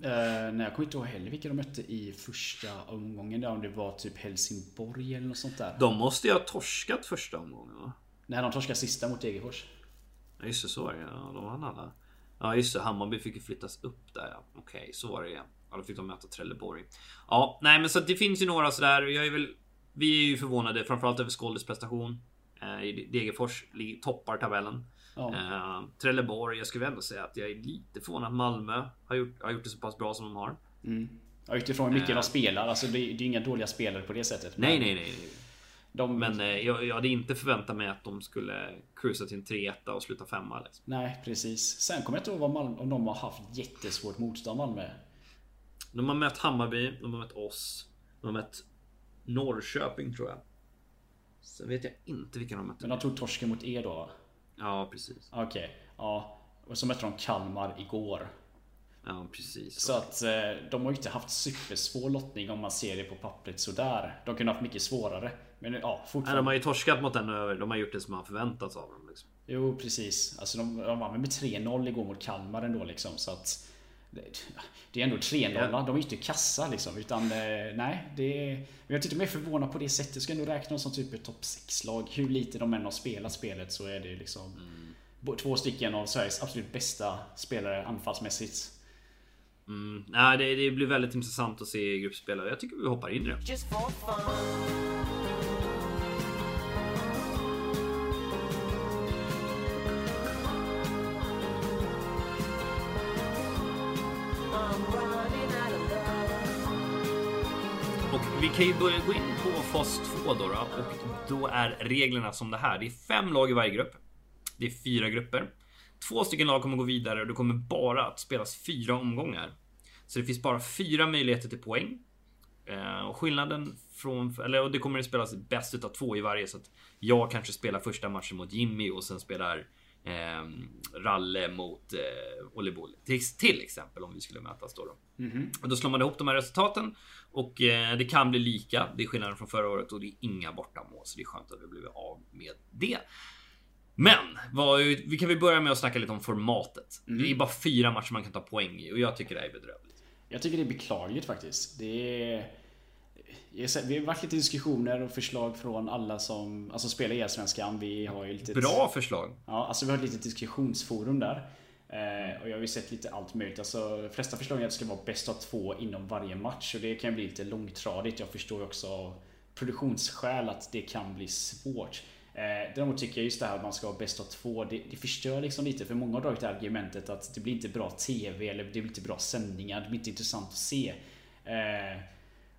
nej, jag kommer inte ihåg heller vilka de mötte i första omgången. Där, om det var typ Helsingborg eller något sånt där. De måste ju ha torskat första omgången va? Nej, de torskade sista mot Degerfors. Ja just det, så var det ja. De vann alla. Ja just det, Hammarby fick ju flyttas upp där ja. Okej, okay, så var det ja. Ja, då fick de möta Trelleborg. Ja, nej men så det finns ju några sådär. Jag är väl... Vi är ju förvånade framförallt över Skåldes prestation. Eh, Degerfors toppar tabellen. Ja. Eh, Trelleborg, jag skulle ändå säga att jag är lite förvånad att Malmö har gjort, har gjort det så pass bra som de har. Mm. Ja, utifrån hur mycket eh. de spelar. Alltså det, det är inga dåliga spelare på det sättet. Nej, nej, nej. nej. De... Men eh, jag, jag hade inte förväntat mig att de skulle cruisa till en 3 och sluta femma. Liksom. Nej, precis. Sen kommer jag inte ihåg Malmö, om de har haft jättesvårt motstånd Malmö. De har mött Hammarby, de har mött oss, de har mött Norrköping tror jag. Sen vet jag inte vilka de mötte. Men de tog torsken mot er då? Ja, precis. Okej, okay. ja. Och så mötte de Kalmar igår. Ja, precis. Så att eh, de har ju inte haft supersvår lottning om man ser det på pappret sådär. De kunde haft mycket svårare. Men ja, fortfarande. Nej, de har ju torskat mot den över. De har gjort det som har förväntats av dem. Liksom. Jo, precis. Alltså de, de vann med 3-0 igår mot Kalmar ändå liksom. Så att det är ändå 3-0. Ja. De är ju inte kassa liksom. Utan eh, nej, det är... Men jag tycker de är förvånade på det sättet. Jag ska ändå räkna dem som typ ett topp 6-lag. Hur lite de än har spelat spelet så är det liksom... Mm. Två stycken av Sveriges absolut bästa spelare anfallsmässigt. Mm. Nej, det, det, blir väldigt intressant att se gruppspelare. Jag tycker vi hoppar in i det. Okej, då kan ju börja gå in på fas 2 då, då och då är reglerna som det här. Det är fem lag i varje grupp. Det är fyra grupper. Två stycken lag kommer gå vidare och det kommer bara att spelas fyra omgångar. Så det finns bara fyra möjligheter till poäng. Eh, och skillnaden från, eller och det kommer att spelas bäst utav två i varje så att jag kanske spelar första matchen mot Jimmy och sen spelar eh, Ralle mot eh, Olle till, till exempel om vi skulle mötas då. Då. Mm -hmm. och då slår man ihop de här resultaten och eh, det kan bli lika. Det är skillnaden från förra året och det är inga bortamål så det är skönt att vi blivit av med det. Men vad, vi kan väl börja med att snacka lite om formatet. Mm. Det är bara fyra matcher man kan ta poäng i och jag tycker det är bedrövligt. Jag tycker det är beklagligt faktiskt. Det är... Vi har varit lite diskussioner och förslag från alla som alltså spelar i Allsvenskan. Vi har ju lite... Bra förslag! Ja, alltså vi har ett litet diskussionsforum där. Eh, och jag har ju sett lite allt möjligt. Alltså, de flesta förslag är att det ska vara bäst av två inom varje match. Och det kan bli lite långtradigt. Jag förstår ju också av produktionsskäl att det kan bli svårt. Eh, däremot tycker jag just det här att man ska ha bäst av två, det, det förstör liksom lite. För många har dragit det argumentet att det blir inte bra TV eller det blir inte bra sändningar. Det blir inte intressant att se. Eh,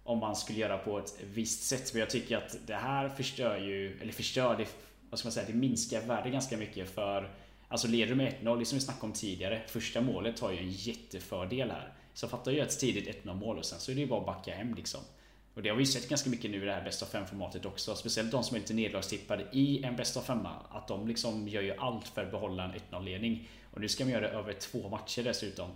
om man skulle göra på ett visst sätt. Men jag tycker att det här förstör ju, eller förstör, det, vad ska man säga, det minskar värdet ganska mycket för Alltså leder du med 1-0, det som vi snackade om tidigare. Första målet har ju en jättefördel här. Så fattar ju ett tidigt 1-0 mål och sen så är det ju bara att backa hem liksom. Och det har vi ju sett ganska mycket nu i det här bästa av fem formatet också. Speciellt de som är lite nederlagstippade i en bästa av femma. Att de liksom gör ju allt för att behålla en 1-0 ledning. Och nu ska man göra det över två matcher dessutom.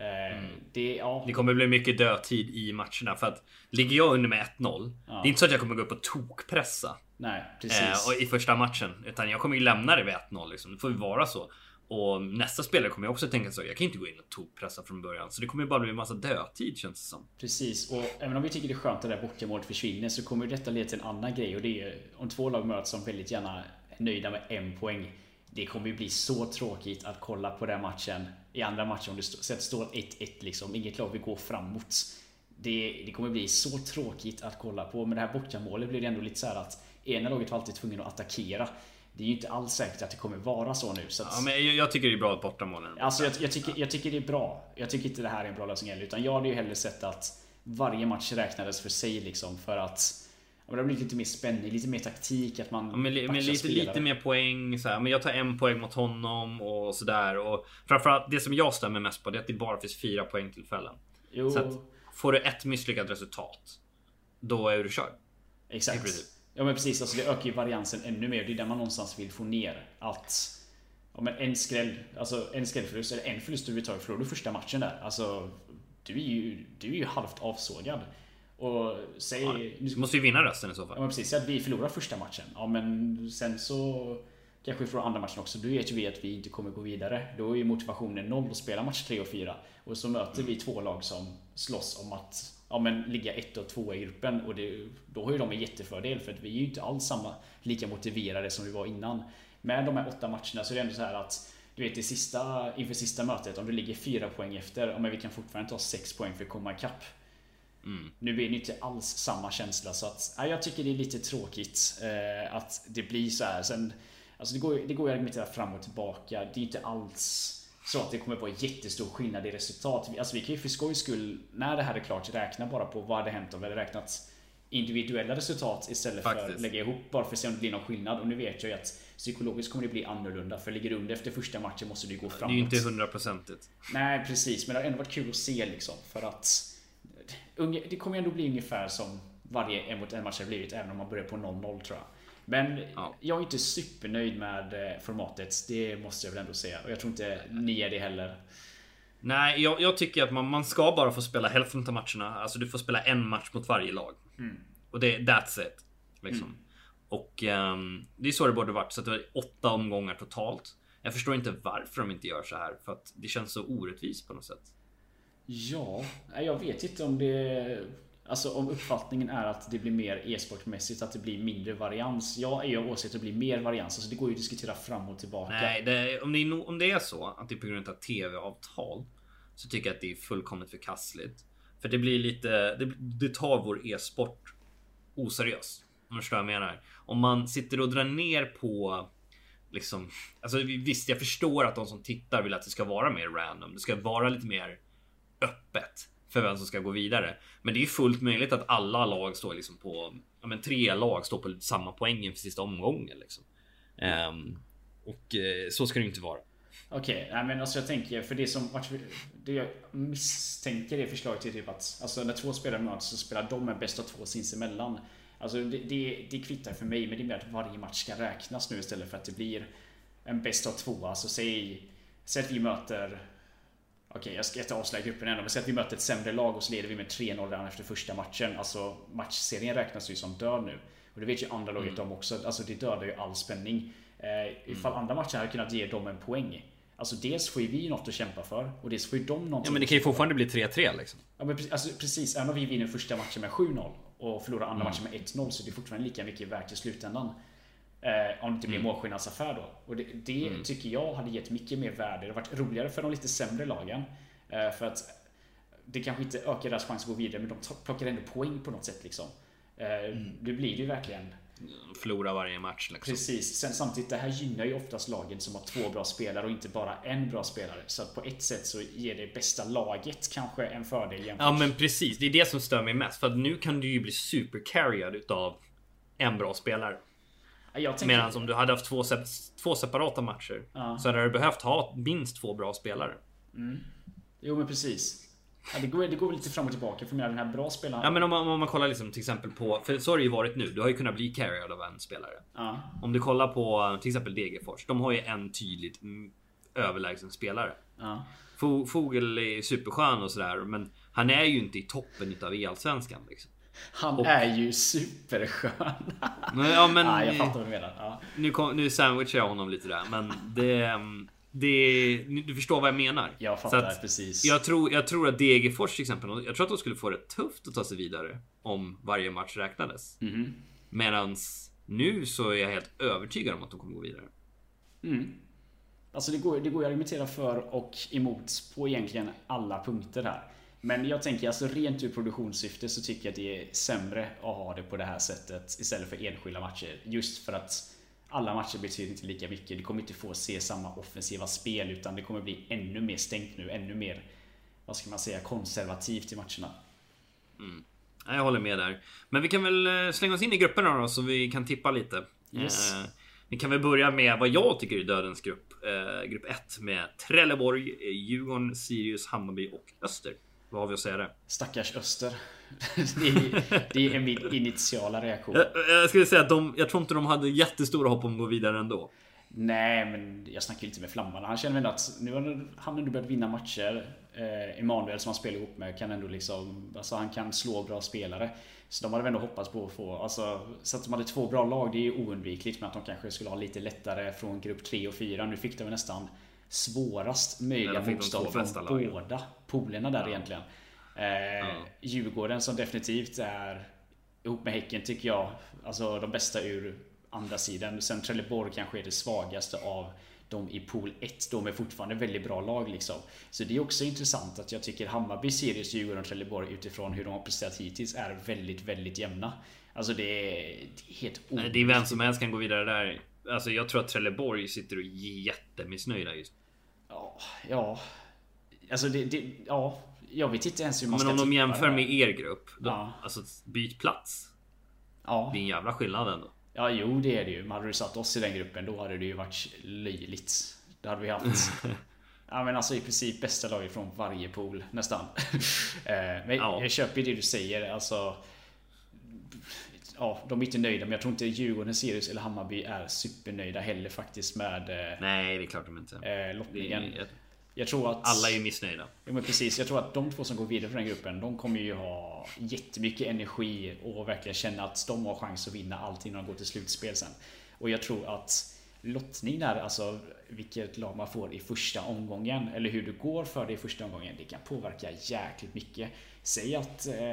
Eh, mm. Det, ja. det kommer bli mycket dödtid i matcherna för att ligger jag under med 1-0. Ja. Det är inte så att jag kommer gå upp och tokpressa. Nej, precis. Eh, I första matchen. Utan jag kommer ju lämna det vid 1-0 liksom. Det får ju vara så. Och nästa spelare kommer jag också tänka så. Jag kan inte gå in och tokpressa från början. Så det kommer ju bara bli en massa dödtid känns det som. Precis. Och även om vi tycker det är skönt att det där bortamålet försvinner så kommer detta leda till en annan grej. Och det är om två lag möts som väldigt gärna är nöjda med en poäng. Det kommer ju bli så tråkigt att kolla på den matchen. I andra matcher om det står 1-1 liksom. Inget lag vill gå framåt. Det, det kommer bli så tråkigt att kolla på. Men det här bortamålet blir det ändå lite så att ena laget var alltid tvungen att attackera. Det är ju inte alls säkert att det kommer vara så nu. Så att, ja, men jag, jag, tycker det är bra att bortamålen. Alltså jag, jag, tycker, jag tycker det är bra. Jag tycker inte det här är en bra lösning heller. Utan jag hade ju hellre sett att varje match räknades för sig liksom. För att ja, det har blivit lite mer spänning, lite mer taktik. Att man ja, men, men lite, lite mer poäng. Så här. Men jag tar en poäng mot honom och sådär. Och framförallt det som jag stämmer mest på det är att det bara finns fyra poängtillfällen. Jo. Så att får du ett misslyckat resultat. Då är du körd. Exakt. Ja men precis, alltså det ökar ju variansen ännu mer. Det är där man någonstans vill få ner att Ja men en skräll, alltså en skrällförlust eller en förlust överhuvudtaget förlorar du första matchen där. Alltså du är ju, du är ju halvt avsågad. Och säg... Ja, du måste ju vinna resten i så fall. Ja men precis, att vi förlorar första matchen. Ja men sen så kanske vi förlorar andra matchen också. Då vet ju vi att vi inte kommer gå vidare. Då är ju motivationen noll att spela match 3 och 4. Och så möter vi två lag som slåss om att ja, men ligga ett och två i gruppen. Och det, då har ju de en jättefördel för att vi är ju inte alls samma, lika motiverade som vi var innan. Med de här åtta matcherna så är det ändå så här att du vet, det sista, inför sista mötet, om du ligger fyra poäng efter, ja, men vi kan fortfarande ta sex poäng för att komma ikapp. Mm. Nu blir det inte alls samma känsla så att ja, jag tycker det är lite tråkigt eh, att det blir så här. Sen, alltså det går, det går ju att argumentera fram och tillbaka. Det är inte alls så att det kommer vara jättestor skillnad i resultat. Alltså vi kan ju för skojs skull, när det här är klart, räkna bara på vad hade hänt om vi hade räknat individuella resultat istället Faktiskt. för att lägga ihop bara för att se om det blir någon skillnad. Och nu vet jag ju att psykologiskt kommer det bli annorlunda. För ligger du under efter första matchen måste du gå framåt. Det är ju inte hundraprocentigt. Nej precis, men det har ändå varit kul att se liksom. För att det kommer ändå bli ungefär som varje en mot en match har blivit. Även om man börjar på 0-0 tror jag. Men ja. jag är inte supernöjd med eh, formatet. Det måste jag väl ändå säga. Och jag tror inte ni är det heller. Nej, jag, jag tycker att man, man ska bara få spela hälften av matcherna. Alltså du får spela en match mot varje lag. Mm. Och det, that's it. Liksom. Mm. Och um, det är så det borde varit. Så att det var åtta omgångar totalt. Jag förstår inte varför de inte gör så här. För att det känns så orättvist på något sätt. Ja, jag vet inte om det Alltså om uppfattningen är att det blir mer e-sportmässigt, att det blir mindre varians. Jag är ju av åsikt att det blir mer varians. Alltså det går ju att diskutera fram och tillbaka. Nej, det, om, det är, om det är så att det är på grund av tv-avtal så tycker jag att det är fullkomligt förkastligt. För det blir lite, det, det tar vår e-sport oseriöst. Om du förstår vad jag menar. Om man sitter och drar ner på liksom, alltså visst, jag förstår att de som tittar vill att det ska vara mer random. Det ska vara lite mer öppet för vem som ska gå vidare. Men det är ju fullt möjligt att alla lag står liksom på, ja men tre lag står på samma poäng inför sista omgången liksom. Um, och uh, så ska det inte vara. Okej, okay, men alltså jag tänker för det som det jag misstänker är förslaget är typ att alltså när två spelare möts så spelar de med bäst av två sinsemellan. Alltså det, det, det kvittar för mig, men det är mer att varje match ska räknas nu istället för att det blir en bäst av två. Alltså säg, säg att vi möter Okej, jag ska inte avslöja gruppen ännu, men säg att vi möter ett sämre lag och så leder vi med 3-0 redan efter första matchen. Alltså matchserien räknas ju som död nu. Och det vet ju andra laget mm. om också. Alltså det dödar ju all spänning. Eh, ifall mm. andra matcher hade kunnat ge dem en poäng. Alltså dels får ju vi något att kämpa för och dels får ju de något Ja men det kan ju fortfarande bli 3-3 liksom. Ja men alltså, precis, även om vi vinner första matchen med 7-0 och förlorar andra mm. matchen med 1-0 så det är fortfarande lika mycket värt i slutändan. Eh, om det inte blir mm. målskillnadsaffär då. Och det, det mm. tycker jag hade gett mycket mer värde. Det hade varit roligare för de lite sämre lagen. Eh, för att det kanske inte ökar deras chans att gå vidare, men de plockar ändå poäng på något sätt liksom. Eh, mm. Det blir ju verkligen. Förlora varje match liksom. Precis. Sen samtidigt, det här gynnar ju oftast lagen som har två bra spelare och inte bara en bra spelare. Så på ett sätt så ger det bästa laget kanske en fördel jämfört. Ja men precis. Det är det som stör mig mest. För att nu kan du ju bli supercarriad utav en bra spelare. Tänker... Medan om du hade haft två, två separata matcher ja. så hade du behövt ha minst två bra spelare. Mm. Jo men precis. Ja, det, går, det går lite fram och tillbaka för mig. Den här bra spelaren. Ja men om man, om man kollar liksom till exempel på, för så har det ju varit nu. Du har ju kunnat bli carried av en spelare. Ja. Om du kollar på till exempel Degerfors. De har ju en tydligt överlägsen spelare. Ja. Fo- Fogel är superskön och sådär men han är ju inte i toppen utav E-allsvenskan liksom. Han Och- är ju superskön. Men, ja men ja, jag fattar vad du menar. Ja. nu, kom, nu sandwichar jag honom lite där men det... mm, det du förstår vad jag menar. Jag fattar att precis. Jag tror, jag tror att Degerfors till exempel, jag tror att de skulle få det tufft att ta sig vidare om varje match räknades. Mhm. Medans nu så är jag helt övertygad om att de kommer gå vidare. Mm. Alltså det går, det går att argumentera för och emot på egentligen alla punkter här. Men jag tänker alltså rent ur produktionssyfte så tycker jag att det är sämre att ha det på det här sättet istället för enskilda matcher. Just för att alla matcher betyder inte lika mycket. Du kommer inte få se samma offensiva spel utan det kommer bli ännu mer stängt nu. Ännu mer, vad ska man säga, konservativt i matcherna. Ja, Jag håller med där. Men vi kan väl eh, slänga oss in i grupperna då så vi kan tippa lite. Yes. Eh, vi kan väl börja med vad jag tycker är dödens grupp. Eh, grupp 1 med Trelleborg, Djurgården, Sirius, Hammarby och Öster. Vad har vi att säga där? Stackars Öster. Det är, det är min initiala reaktion. Jag, jag skulle säga att de, jag tror inte de hade jättestora hopp om att gå vidare ändå. Nej, men jag snackar lite med Flamman. Han känner väl att nu har han ändå börjat vinna matcher. Eh, Emanuel som han spelar ihop med kan ändå liksom... Alltså han kan slå bra spelare. Så de hade väl ändå hoppats på att få... Alltså, så att de hade två bra lag, det är ju oundvikligt. Men att de kanske skulle ha lite lättare från grupp 3 och 4. Nu fick de nästan svårast möjliga Ja, motstånd från lagen. båda polerna där Ja. egentligen. Eh, Djurgården som definitivt är ihop med Häcken tycker jag. Alltså de bästa ur andra sidan. Sen Trelleborg kanske är det svagaste av de i pool 1. De är fortfarande väldigt bra lag liksom. Så det är också intressant att jag tycker Hammarby, Sirius, Djurgården och Trelleborg utifrån hur de har presterat hittills är väldigt, väldigt jämna. Alltså det är, det är helt Nej, Det är vem som helst kan gå vidare där. Alltså jag tror att Trelleborg sitter och är jättemissnöjda just Ja, ja. Alltså det, det, ja. Jag vet inte ens hur man Men ska om de jämför det. med er grupp. Då, Ja. Alltså byt plats. Ja. Det är en jävla skillnad ändå. Ja, jo det är det ju. Men hade du satt oss i den gruppen då hade det ju varit löjligt. Då hade vi haft Ja men alltså i princip bästa laget från varje pool nästan. Eh, men Ja. jag köper ju det du säger. Alltså, ja, de är inte nöjda men jag tror inte Djurgården, Sirius eller Hammarby är supernöjda heller faktiskt med eh, Nej, det är klart de inte. eh, lottningen. är, Jag tror att alla är ju missnöjda. Ja, men precis, jag tror att de två som går vidare för den gruppen, de kommer ju ha jättemycket energi och verkligen känna att de har chans att vinna allting när de går till slutspel sen. Och jag tror att lottning där, alltså vilket lag man får i första omgången, eller hur du går för det i första omgången, det kan påverka jäkligt mycket. Säg att eh,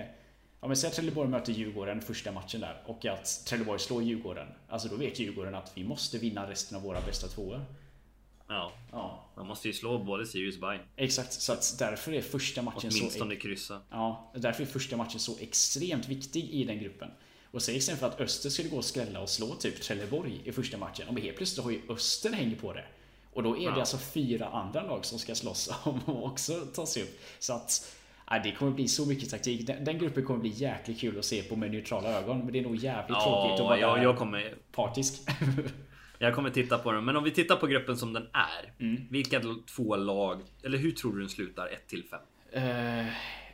Ja men säg att Trelleborg möter Djurgården första matchen där och att Trelleborg slår Djurgården. Alltså då vet Djurgården att vi måste vinna resten av våra bästa tvåor. Ja, Ja, man måste ju slå både Sirius och Bayern. exakt. Så att därför är första matchen så... Kryssa. Ja, därför är första matchen så extremt viktig i den gruppen. Och säg exempel för att Öster skulle gå och skrälla och slå typ Trelleborg i första matchen. Om helt plötsligt har ju Öster hänger på det. Och då är det Ja. alltså fyra andra lag som ska slåss om att också ta sig upp. Så att ja, det kommer bli så mycket taktik. Den, den gruppen kommer bli jäkligt kul att se på med neutrala ögon. Men det är nog jävligt tråkigt att Ja, vara jag, jag, kommer, partisk. jag kommer titta på den. Men om vi tittar på gruppen som den är. Mm. Vilka två lag, eller hur tror du den slutar 1 till 5? Eh,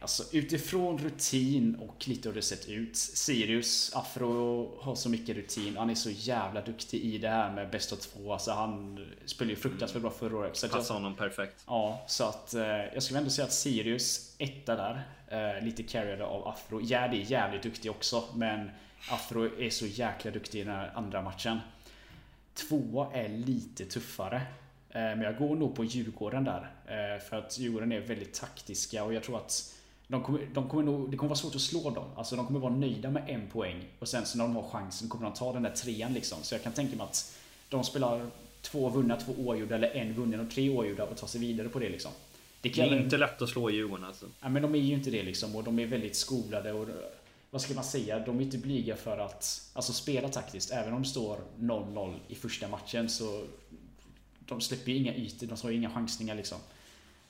alltså utifrån rutin och lite hur det sett ut. Sirius, Afro har så mycket rutin. Han är så jävla duktig i det här med bäst av två. Alltså han spelade ju fruktansvärt bra förra året. Så Passar honom perfekt. ja, så att eh, jag skulle ändå säga att Sirius etta där. Eh, lite carriade av Afro. Gärd är jävligt duktig också. Men Afro är så jäkla duktig i den här andra matchen. Tvåa är lite tuffare. Eh, Men jag går nog på Djurgården där. Eh, För att Djurgården är väldigt taktiska och jag tror att de kommer, de kommer nog, det kommer vara svårt att slå dem. Alltså de kommer vara nöjda med en poäng. Och sen så när de har chansen kommer de ta den där trean liksom. Så jag kan tänka mig att de spelar två vunna, två oavgjorda eller en vunnen och tre oavgjorda och tar sig vidare på det liksom. Det Det kan är inte lätt att slå Djurgården alltså. Ja, men de är ju inte det liksom och de är väldigt skolade och vad ska man säga? De är inte blyga för att alltså, spela taktiskt. Även om det står 0-0 i första matchen så de släpper ju inga ytor, de har ju inga chansningar liksom.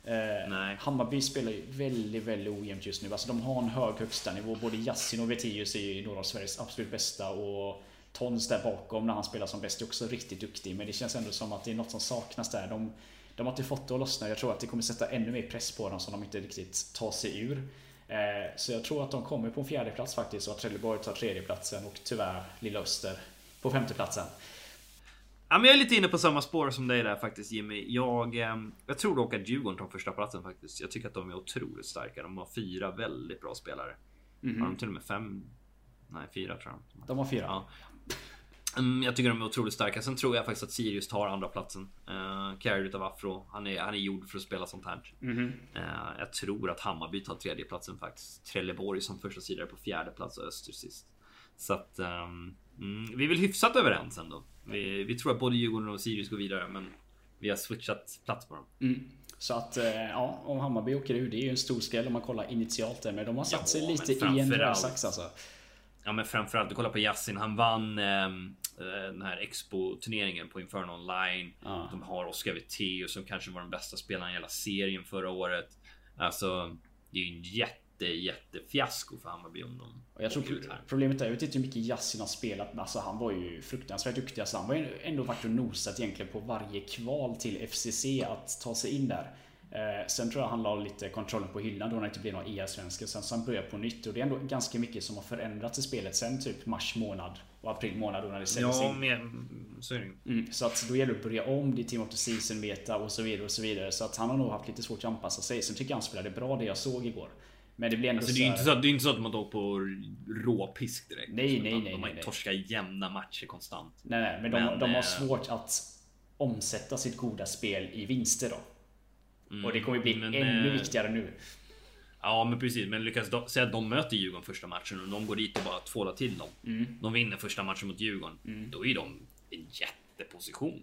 Eh. Hammarby spelar ju väldigt, väldigt ojämnt just nu. Alltså de har en hög högsta nivå. Både Yassin och Vettius är ju några av Sveriges absolut bästa och Tons där bakom när han spelar som bäst är också riktigt duktig. Men det känns ändå som att det är något som saknas där. De, de har inte fått det att lossna. Jag tror att det kommer sätta ännu mer press på dem som de inte riktigt tar sig ur. Eh, så jag tror att de kommer på en fjärde plats faktiskt och att Trelleborg tar tredjeplatsen och tyvärr Lilla Öster på femteplatsen. Ja, men jag är lite inne på samma spår som dig där faktiskt Jimmy. Jag, eh, jag tror dock att Djurgården tar första platsen faktiskt. Jag tycker att de är otroligt starka. De har fyra väldigt bra spelare. Mm. Har de till och med fem? Nej, fyra tror jag. De har fyra. Ja. Mm, jag tycker de är otroligt starka. Sen tror jag faktiskt att Sirius tar andra platsen. Uh, carried utav Afro. Han är, han är gjord för att spela sånt här. Mm uh, jag tror att Hammarby tar tredje platsen faktiskt. Trelleborg som första sidare på fjärde plats och Öster sist. Så att mm, vi är väl hyfsat överens ändå. Vi, vi tror att både Djurgården och Sirius går vidare, men vi har switchat plats på dem. Mm. Så att eh, ja, om Hammarby åker ur, det är ju en stor skräll om man kollar initialt där, men de har satt ja, sig lite i en rävsax alltså. Ja men framförallt, du kollar på Yasin, han vann eh, den här Expo-turneringen på Inferno Online. Ja. De har Oscar Witteus som kanske var den bästa spelaren i hela serien förra året. Alltså, det är ju en jätte, jättefiasko för Hammarby om de och jag tror Problemet är, jag vet inte hur mycket Yasin har spelat, men alltså han var ju fruktansvärt duktig. Alltså han var ju ändå varit och nosat egentligen på varje kval till FCC att ta sig in där. Eh, sen tror jag han la lite kontrollen på hyllan då när det inte blev några EA-svenskar. Sen så han började på nytt och det är ändå ganska mycket som har förändrats i spelet sen typ mars månad och april månad då när det säljs ja, in. Med, så mm, Så att då gäller det att börja om, det är Team of the Season meta och så vidare och så vidare. Så att han har nog haft lite svårt att anpassa sig. Sen tycker jag han spelade bra det jag såg igår. Men det blir ändå alltså, det, är inte så, det är inte så att man åker på råpisk direkt. Nej, nej, nej. De har ju torskat jämna matcher konstant. Nej, nej, men, de, men de har äh... svårt att omsätta sitt goda spel i vinster då. Mm, och det kommer bli men, ännu äh... viktigare nu. Ja men precis, men lyckas de, säga att de möter Djurgården första matchen och de går dit och bara tvålar till dem. Mm. De vinner första matchen mot Djurgården. Mm. Då är de en jätteposition.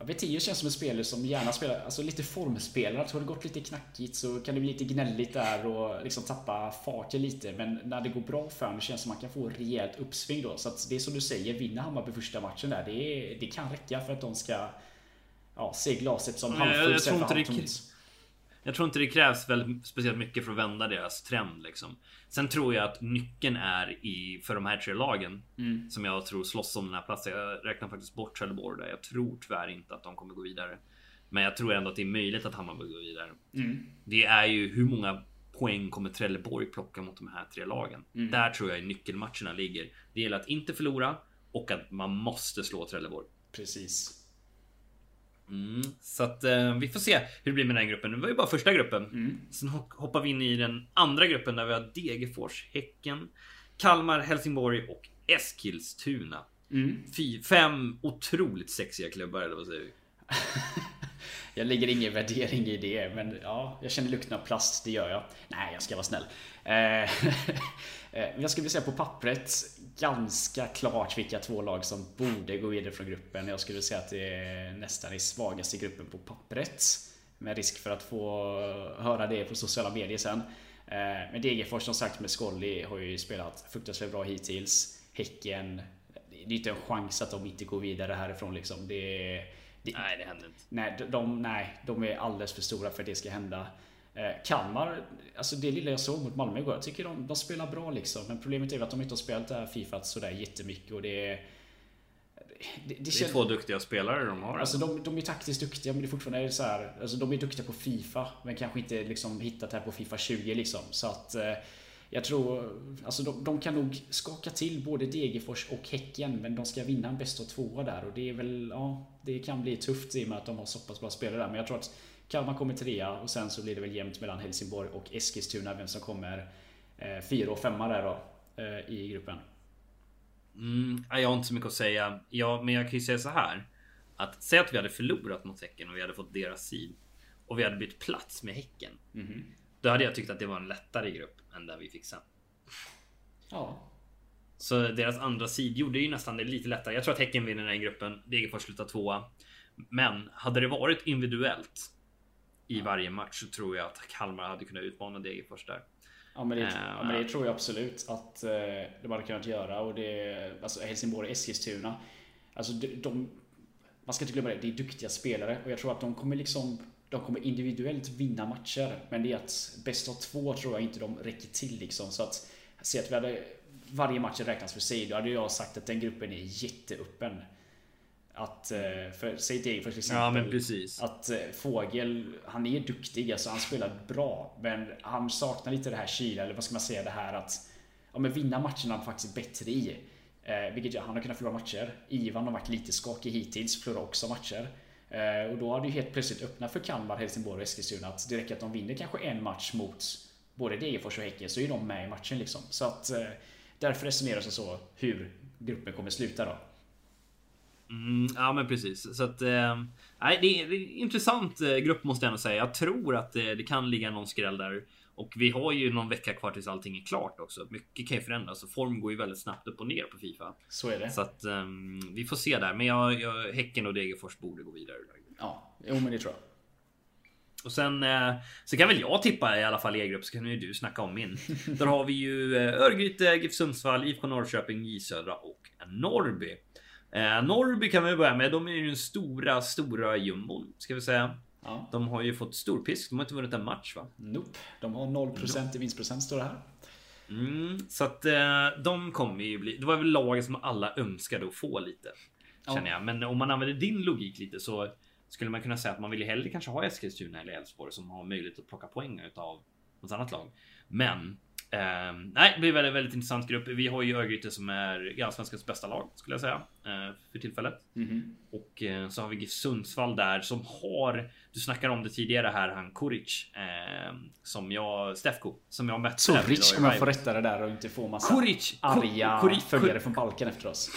Ja, Vetius känns som en spelare som gärna spelar, alltså lite formspelare. Har det gått lite knackigt så kan det bli lite gnälligt där och liksom tappa farten lite. Men när det går bra för honom, det känns som att man kan få rejält uppsving då. Så att det är som du säger, vinner Hammarby första matchen där, det, är, det kan räcka för att de ska ja, se glaset som halvfullt istället för halvtomt. Jag tror inte det krävs väl speciellt mycket för att vända deras trend liksom. Sen tror jag att nyckeln är i för de här tre lagen mm. som jag tror slåss om den här platsen. Jag räknar faktiskt bort Trelleborg där. Jag tror tyvärr inte att de kommer gå vidare. Men jag tror ändå att det är möjligt att Hammarby går vidare. Mm. Det är ju hur många poäng kommer Trelleborg plocka mot de här tre lagen? Mm. Där tror jag nyckelmatcherna ligger. Det gäller att inte förlora och att man måste slå Trelleborg. Precis. Mm, så att eh, vi får se hur det blir med den gruppen. Det var ju bara första gruppen. Mm. Sen hoppar vi in i den andra gruppen där vi har Degerfors, Häcken, Kalmar, Helsingborg och Eskilstuna. Mm. Fy, fem otroligt sexiga klubbar eller vad säger vi? jag lägger ingen värdering i det, men ja, jag känner lukten av plast, det gör jag. Nej, jag ska vara snäll. Eh, eh, jag skulle vilja säga på pappret ganska klart vilka två lag som borde gå vidare från gruppen. Jag skulle säga att det är nästan i svagaste gruppen på pappret. Med risk för att få höra det på sociala medier sen. Eh, men Degerfors som sagt med Skolly har ju spelat fruktansvärt bra hittills. Häcken, det är inte en chans att de inte går vidare härifrån liksom. Det, det, nej, det händer inte. Nej de, nej, de är alldeles för stora för att det ska hända. Eh, Kalmar, alltså det lilla jag såg mot Malmö igår, jag tycker de, de spelar bra liksom. Men problemet är att de inte har spelat det här Fifa sådär jättemycket och det är... Det, det, det är två duktiga spelare de har. Alltså de, de är taktiskt duktiga men det är fortfarande så här, alltså de är duktiga på Fifa men kanske inte liksom hittat det här på Fifa 20 liksom. Så att eh, jag tror, alltså de, de, kan nog skaka till både Degerfors och Häcken men de ska vinna en bäst av tvåa där och det är väl, ja, det kan bli tufft i och med att de har så pass bra spelare där. Men jag tror att Kalmar kommer trea och sen så blir det väl jämnt mellan Helsingborg och Eskilstuna vem som kommer eh, fyra och femma där då eh, i gruppen. Mm, jag har inte så mycket att säga. Ja, men jag kan ju säga så här. Att säga att vi hade förlorat mot Häcken och vi hade fått deras sid. Och vi hade bytt plats med Häcken. Mm. Då hade jag tyckt att det var en lättare grupp än den vi fick sen. Ja. Så deras andra sid gjorde ju nästan det lite lättare. Jag tror att Häcken vinner den gruppen. Degerfors slutar tvåa. Men hade det varit individuellt i varje match så tror jag att Kalmar hade kunnat utmana Degerfors där. Ja men, det, uh, ja men det tror jag absolut att uh, de hade kunnat göra. Och det, alltså Helsingborg och Eskilstuna. Alltså de, de, man ska inte glömma det, det är duktiga spelare. Och jag tror att de kommer liksom de kommer individuellt vinna matcher. Men det är att bäst av två tror jag inte de räcker till liksom. Så att se att vi hade varje match räknas för sig. Då hade jag sagt att den gruppen är jätteöppen. Att, eh, för säg Degerfors till exempel. Ja men precis. Att eh, Fågel, han är duktig, alltså han spelar bra. Men han saknar lite det här kyla, eller vad ska man säga, det här att ja, men vinna matcherna han faktiskt bättre i. Eh, vilket han har kunnat förlora matcher. Ivan har varit lite skakig hittills, förlorar också matcher. Eh, och då har det ju helt plötsligt öppnat för Kalmar, Helsingborg och Eskilstuna att det räcker att de vinner kanske en match mot både Degerfors och Häcken så är de med i matchen liksom. Så att eh, därför resonerar det så hur gruppen kommer sluta då. Mm, ja men precis. Så att, eh, nej, det, är, det är en intressant eh, grupp måste jag ändå säga. Jag tror att eh, det kan ligga någon skräll där. Och vi har ju någon vecka kvar tills allting är klart också. Mycket kan ju förändras och form går ju väldigt snabbt upp och ner på Fifa. Så är det. Så att um, vi får se där. Men jag, jag, Häcken och Degerfors borde gå vidare. Ja, jo men det tror jag. Och sen eh, så kan väl jag tippa i alla fall E-grupp så kan ju du snacka om min. Där har vi ju eh, Örgryte, GIF Sundsvall, IFK Norrköping, J Södra och Norrby. Eh, Norrby kan vi börja med. De är ju den stora, stora jumbon ska vi säga. Ja. De har ju fått storpisk. De har inte vunnit en match va? Nope. De har 0% i vinstprocent står det här. Mm, så att eh, de kommer ju bli. Det var väl laget som alla önskade att få lite. Ja. Känner jag. Men om man använder din logik lite så skulle man kunna säga att man vill hellre kanske ha Eskilstuna eller Elfsborg som har möjlighet att plocka poäng utav något annat lag. Men Eh, nej, det blir väldigt, väldigt intressant grupp. Vi har ju Örgryte som är allsvenskans bästa lag skulle jag säga eh, för tillfället. Mm -hmm. Och eh, så har vi GIF Sundsvall där som har. Du snackade om det tidigare här, han Kuric ehm, som jag Stefko som jag mött. Kuric om jag får rätta det där och inte få massa Kuric, arga Kuric, följare från Balkan efter oss.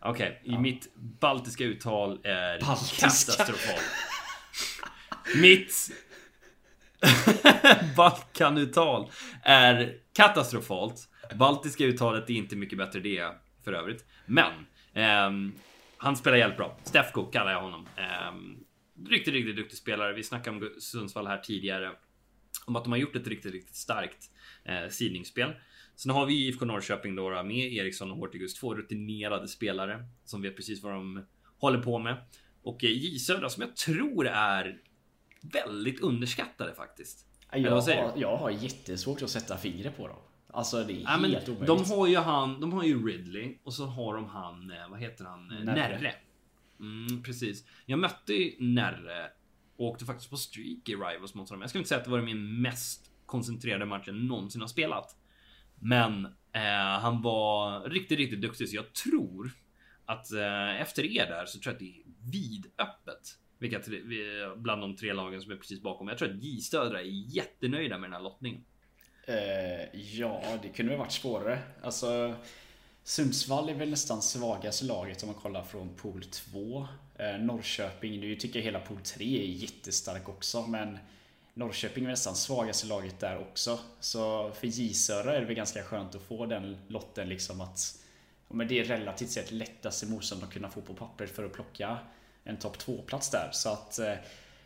Okej, okay, i ja. mitt baltiska uttal är baltiska. katastrofalt. mitt Balkanuttal är katastrofalt. Baltiska uttalet är inte mycket bättre det för övrigt. Men eh, han spelar jävligt bra. Stefko kallar jag honom. Eh, riktigt, riktigt duktig spelare. Vi snackade om Sundsvall här tidigare. Om att de har gjort ett riktigt, riktigt starkt eh, sidningsspel. Sen har vi IFK Norrköping då med Eriksson och Hortigus. Två rutinerade spelare som vet precis vad de håller på med. Och eh, J Södra som jag tror är väldigt underskattade faktiskt. Jag, har, jag har jättesvårt att sätta fingret på dem. Alltså det är ja, helt omöjligt. De har ju han, de har ju Ridley och så har de han, eh, vad heter han? Eh, Närre. Närre. Mm, precis. Jag mötte ju Närre och åkte faktiskt på streak i Rivals mot honom. Jag skulle inte säga att det var min mest koncentrerade match jag någonsin har spelat. Men eh, han var riktigt, riktigt duktig så jag tror att eh, efter er där så tror jag att det är vidöppet vilka tre, bland de tre lagen som är precis bakom. Jag tror att J Södra är jättenöjda med den här lottningen. Eh, ja, det kunde väl varit svårare. Alltså, Sundsvall är väl nästan svagaste laget om man kollar från pool 2. Eh, Norrköping, nu tycker jag hela pool 3 är jättestark också, men Norrköping är nästan svagaste laget där också. Så för J Södra är det väl ganska skönt att få den lotten liksom att men det är relativt sett lättaste motstånd att kunna få på pappret för att plocka en topp 2-plats där. Så att eh,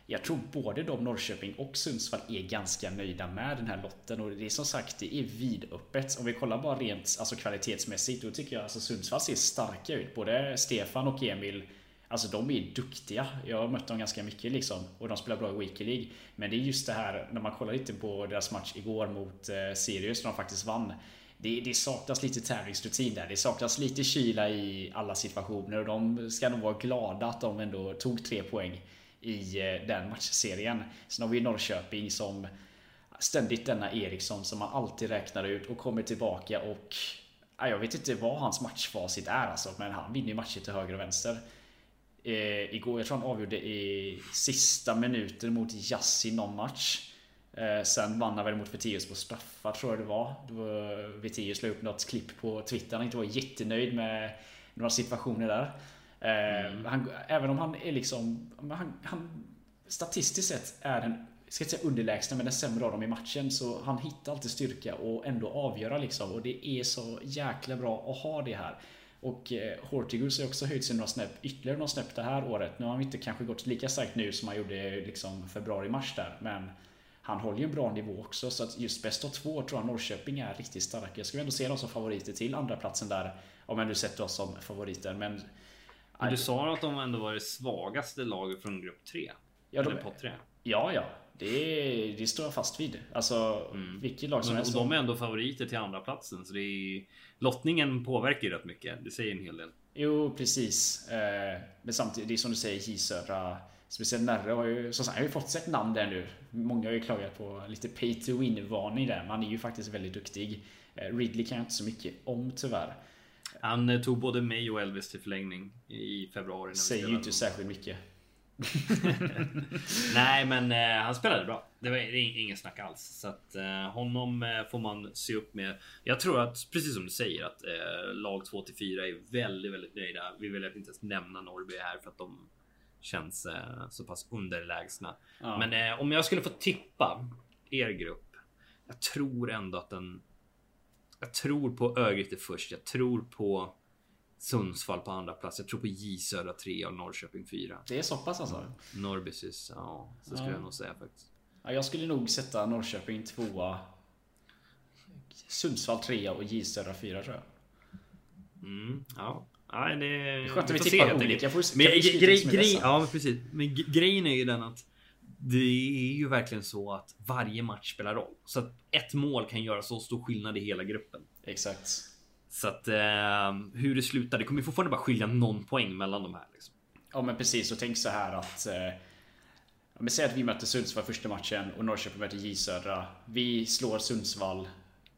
jag tror både de Norrköping och Sundsvall är ganska nöjda med den här lotten och det är som sagt det är vidöppet. Om vi kollar bara rent alltså kvalitetsmässigt då tycker jag alltså Sundsvall ser starka ut. Både Stefan och Emil Alltså de är duktiga. Jag har mött dem ganska mycket liksom. Och de spelar bra i Weekly League. Men det är just det här när man kollar lite på deras match igår mot eh, Sirius när de faktiskt vann det, det saknas lite tävlingsrutin där. Det saknas lite kyla i alla situationer och de ska nog vara glada att de ändå tog tre poäng i eh, den matchserien. Sen har vi Norrköping som ständigt denna Eriksson som man alltid räknar ut och kommer tillbaka och jag vet inte vad hans matchfacit är alltså, men han vinner ju matcher till höger och vänster. Eh, igår, jag tror han avgjorde i sista minuten mot Jassi någon match. Eh, sen vann han väl mot Vetius på straffar tror jag det var. Då Vetius la upp något klipp på Twitter. Han inte var jättenöjd med några situationer där. Eh, mm. Han, även om han är liksom... Han, han, statistiskt sett är den, ska inte säga underlägsna, men den sämre av dem i matchen. Så han hittar alltid styrka och ändå avgöra liksom. Och det är så jäkla bra att ha det här. Och eh, Hortigus har också höjt sig några snäpp, ytterligare några snäpp det här året. Nu har han inte kanske gått lika starkt nu som han gjorde liksom februari-mars där. Men han håller ju en bra nivå också så att just bäst av två tror jag Norrköping är riktigt starka. Jag skulle ändå se dem som favoriter till andra platsen där. Om jag nu sätter oss som favoriter. Men, men du sa att de ändå var det svagaste laget från grupp 3? Ja, de, på 3. ja, ja. Det, det står jag fast vid. Alltså mm. vilket lag som helst. Och de är ändå favoriter till andra platsen så det är, Lottningen påverkar ju rätt mycket. Det säger en hel del. Jo, precis. Eh, men samtidigt, det är som du säger, J Södra. Speciellt Närre har ju, som sagt, har ju fått sig ett namn där nu. Många har ju klagat på lite pay to win varning där. Man är ju faktiskt väldigt duktig. Eh, Ridley kan jag inte så mycket om tyvärr. Han eh, tog både mig och Elvis till förlängning i februari. När Säger ju inte särskilt mycket. Nej, men eh, han spelade bra. Det var inget snack alls. Så att eh, honom eh, får man se upp med. Jag tror att precis som du säger att eh, lag 2 till 4 är väldigt, väldigt nöjda. Vi vill inte ens nämna Norrby här för att de känns eh, så pass underlägsna. Ja. Men eh, om jag skulle få tippa er grupp. Jag tror ändå att den. Jag tror på Örgryte först. Jag tror på Sundsvall på andra plats. Jag tror på J Södra 3 och Norrköping 4. Det är så pass alltså? Mm. Norrbysys, ja. Så skulle ja. jag nog säga faktiskt. Ja, jag skulle nog sätta Norrköping 2 Sundsvall 3 och J Södra 4 tror jag. Mm, ja. Nej, det... Det är skönt att vi tippar olika. Men, grej, grej, ja, men precis. Men grejen är ju den att det är ju verkligen så att varje match spelar roll. Så att ett mål kan göra så stor skillnad i hela gruppen. Exakt. Så att eh, hur det slutar, det kommer ju fortfarande bara skilja någon poäng mellan de här. Liksom. Ja men precis, och tänk så här att eh, men säg att vi möter Sundsvall första matchen och Norrköping möter J Södra. Vi slår Sundsvall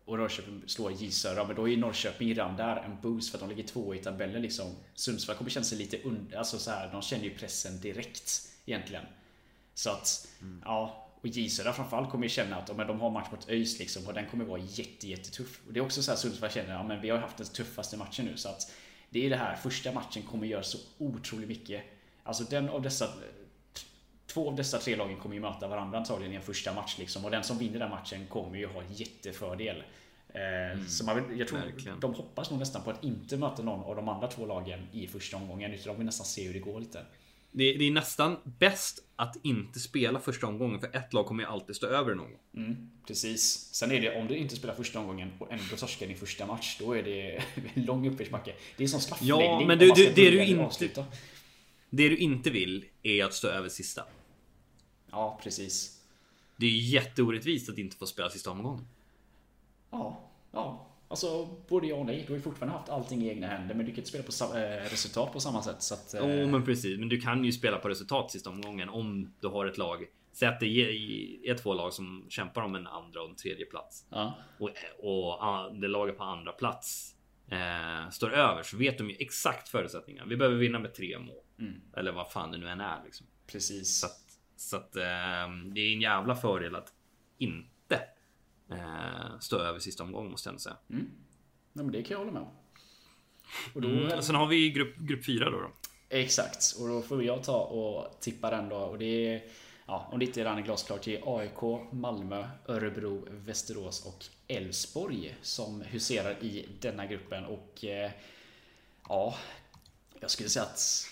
och Norrköping slår J Södra. Men då är Norrköping redan där en boost för att de ligger två i tabellen liksom. Sundsvall kommer känna sig lite under, alltså så här, de känner ju pressen direkt egentligen. Så att, mm. ja. Och J Södra framförallt kommer ju känna att men de har match mot ÖIS liksom och den kommer vara jätte, jättetuff. Och det är också så här Sundsvall känner, ja men vi har haft den tuffaste matchen nu så att det är det här, första matchen kommer göra så otroligt mycket. Alltså den av dessa Två av dessa tre lagen kommer ju möta varandra antagligen i en första match liksom. Och den som vinner den matchen kommer ju ha jättefördel. Eh, mm, så man vill, jag tror verkligen. de hoppas nog nästan på att inte möta någon av de andra två lagen i första omgången. Utan de vill nästan se hur det går lite. Det, det är nästan bäst att inte spela första omgången för ett lag kommer ju alltid stå över någon gång. Mm, precis. Sen är det om du inte spelar första omgången och ändå torskar din första match. Då är det en lång uppförsbacke. Det är som straffläggning. Ja, men du, du, det, du inte, det du inte vill är att stå över sista. Ja, precis. Det är jätteorättvist att inte få spela sista omgången. Ja, ja. Alltså både ja och nej. Du har ju fortfarande haft allting i egna händer men du kan inte spela på äh, resultat på samma sätt. Så att, oh, men precis. Men du kan ju spela på resultat sista omgången om du har ett lag. Säg att det är två lag som kämpar om en andra och en tredje plats. Ja. Och, och det laget på andra plats eh, står över så vet de ju exakt förutsättningarna. Vi behöver vinna med tre mål. Mm. Eller vad fan det nu än är. Liksom. Precis. Så att, så att eh, det är en jävla fördel att inte eh, stå över sista omgången måste jag ändå säga. Mm. Ja, men det kan jag hålla med om. Och då, mm, sen har vi grupp, grupp 4 då, då. Exakt, och då får jag ta och tippa den då. Och det är, ja, om det inte redan är glasklart, det är AIK, Malmö, Örebro, Västerås och Elfsborg som huserar i denna gruppen. Och eh, ja, jag skulle säga att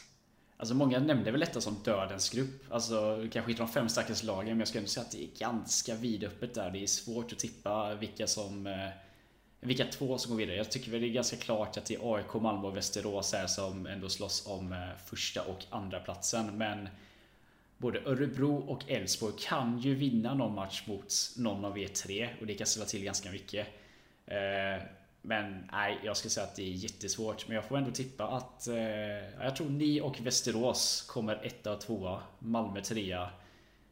Alltså många nämnde väl detta som dödens grupp. Alltså kanske inte de fem starkaste lagen men jag skulle ändå säga att det är ganska vidöppet där. Det är svårt att tippa vilka som eh, vilka två som går vidare. Jag tycker väl det är ganska klart att det är AIK, Malmö och Västerås här som ändå slåss om eh, första och andra platsen. Men både Örebro och Elfsborg kan ju vinna någon match mot någon av er tre och det kan ställa till ganska mycket. Eh, men nej, jag skulle säga att det är jättesvårt. Men jag får ändå tippa att eh, jag tror ni och Västerås kommer etta och tvåa. Malmö trea.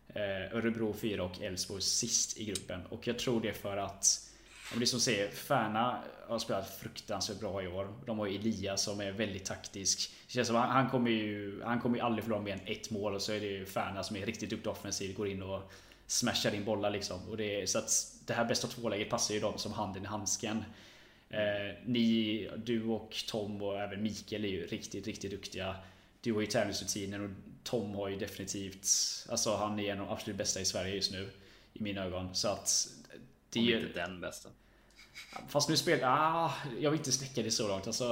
Eh, Örebro fyra och Elfsborg sist i gruppen. Och jag tror det för att om det som säger, Färna har spelat fruktansvärt bra i år. De har ju Elias som är väldigt taktisk. Det känns som han, kommer ju Han kommer ju aldrig förlora mer än ett mål och så är det ju Färna som är riktigt duktig offensivt. Går in och smashar in bollar liksom. Och det, så att det här bästa två-läget passar ju dem som handen i handsken. Eh, ni, du och Tom och även Mikael är ju riktigt, riktigt duktiga. Du har ju tävlingsrutinen och Tom har ju definitivt, alltså han är en av de absolut bästa i Sverige just nu. I mina ögon. Så att... Det Om inte den bästa. Fast nu spelar... Ah, jag vill inte sträcka det så långt. Alltså,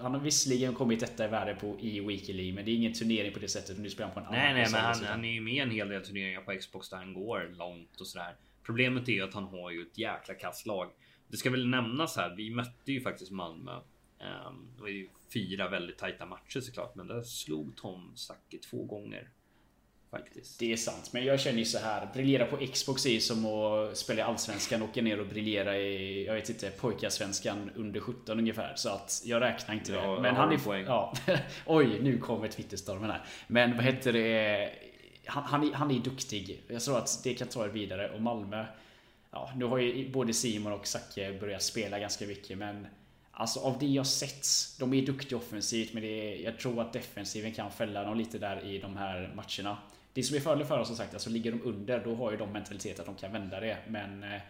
han har visserligen kommit detta i värde på i Weekly men det är ingen turnering på det sättet. Nu spelar han på en annan Nej, nej, men han, han är ju med en hel del turneringar på Xbox där han går långt och sådär. Problemet är ju att han har ju ett jäkla kasslag. Det ska väl nämnas här. Vi mötte ju faktiskt Malmö. Um, det var ju fyra väldigt tajta matcher såklart, men där slog Tom Zacke två gånger. Faktiskt. Det är sant, men jag känner ju så här. Briljera på Xbox är som att spela i Allsvenskan och åka ner och briljera i, jag vet inte, pojkarsvenskan under 17 ungefär. Så att jag räknar inte Ja, det. Men han är... poäng? Ja. Oj, nu kommer Twitterstormen här. Men vad heter det? Han, han, är, han är duktig. Jag tror att det kan ta er vidare. Och Malmö... Ja, nu har ju både Simon och Zacke börjat spela ganska mycket, men Alltså av det jag sett, de är duktiga offensivt men är, jag tror att defensiven kan fälla dem lite där i de här matcherna. Det som är fördel för oss som sagt, alltså ligger de under då har ju de mentalitet att de kan vända det. Men eh,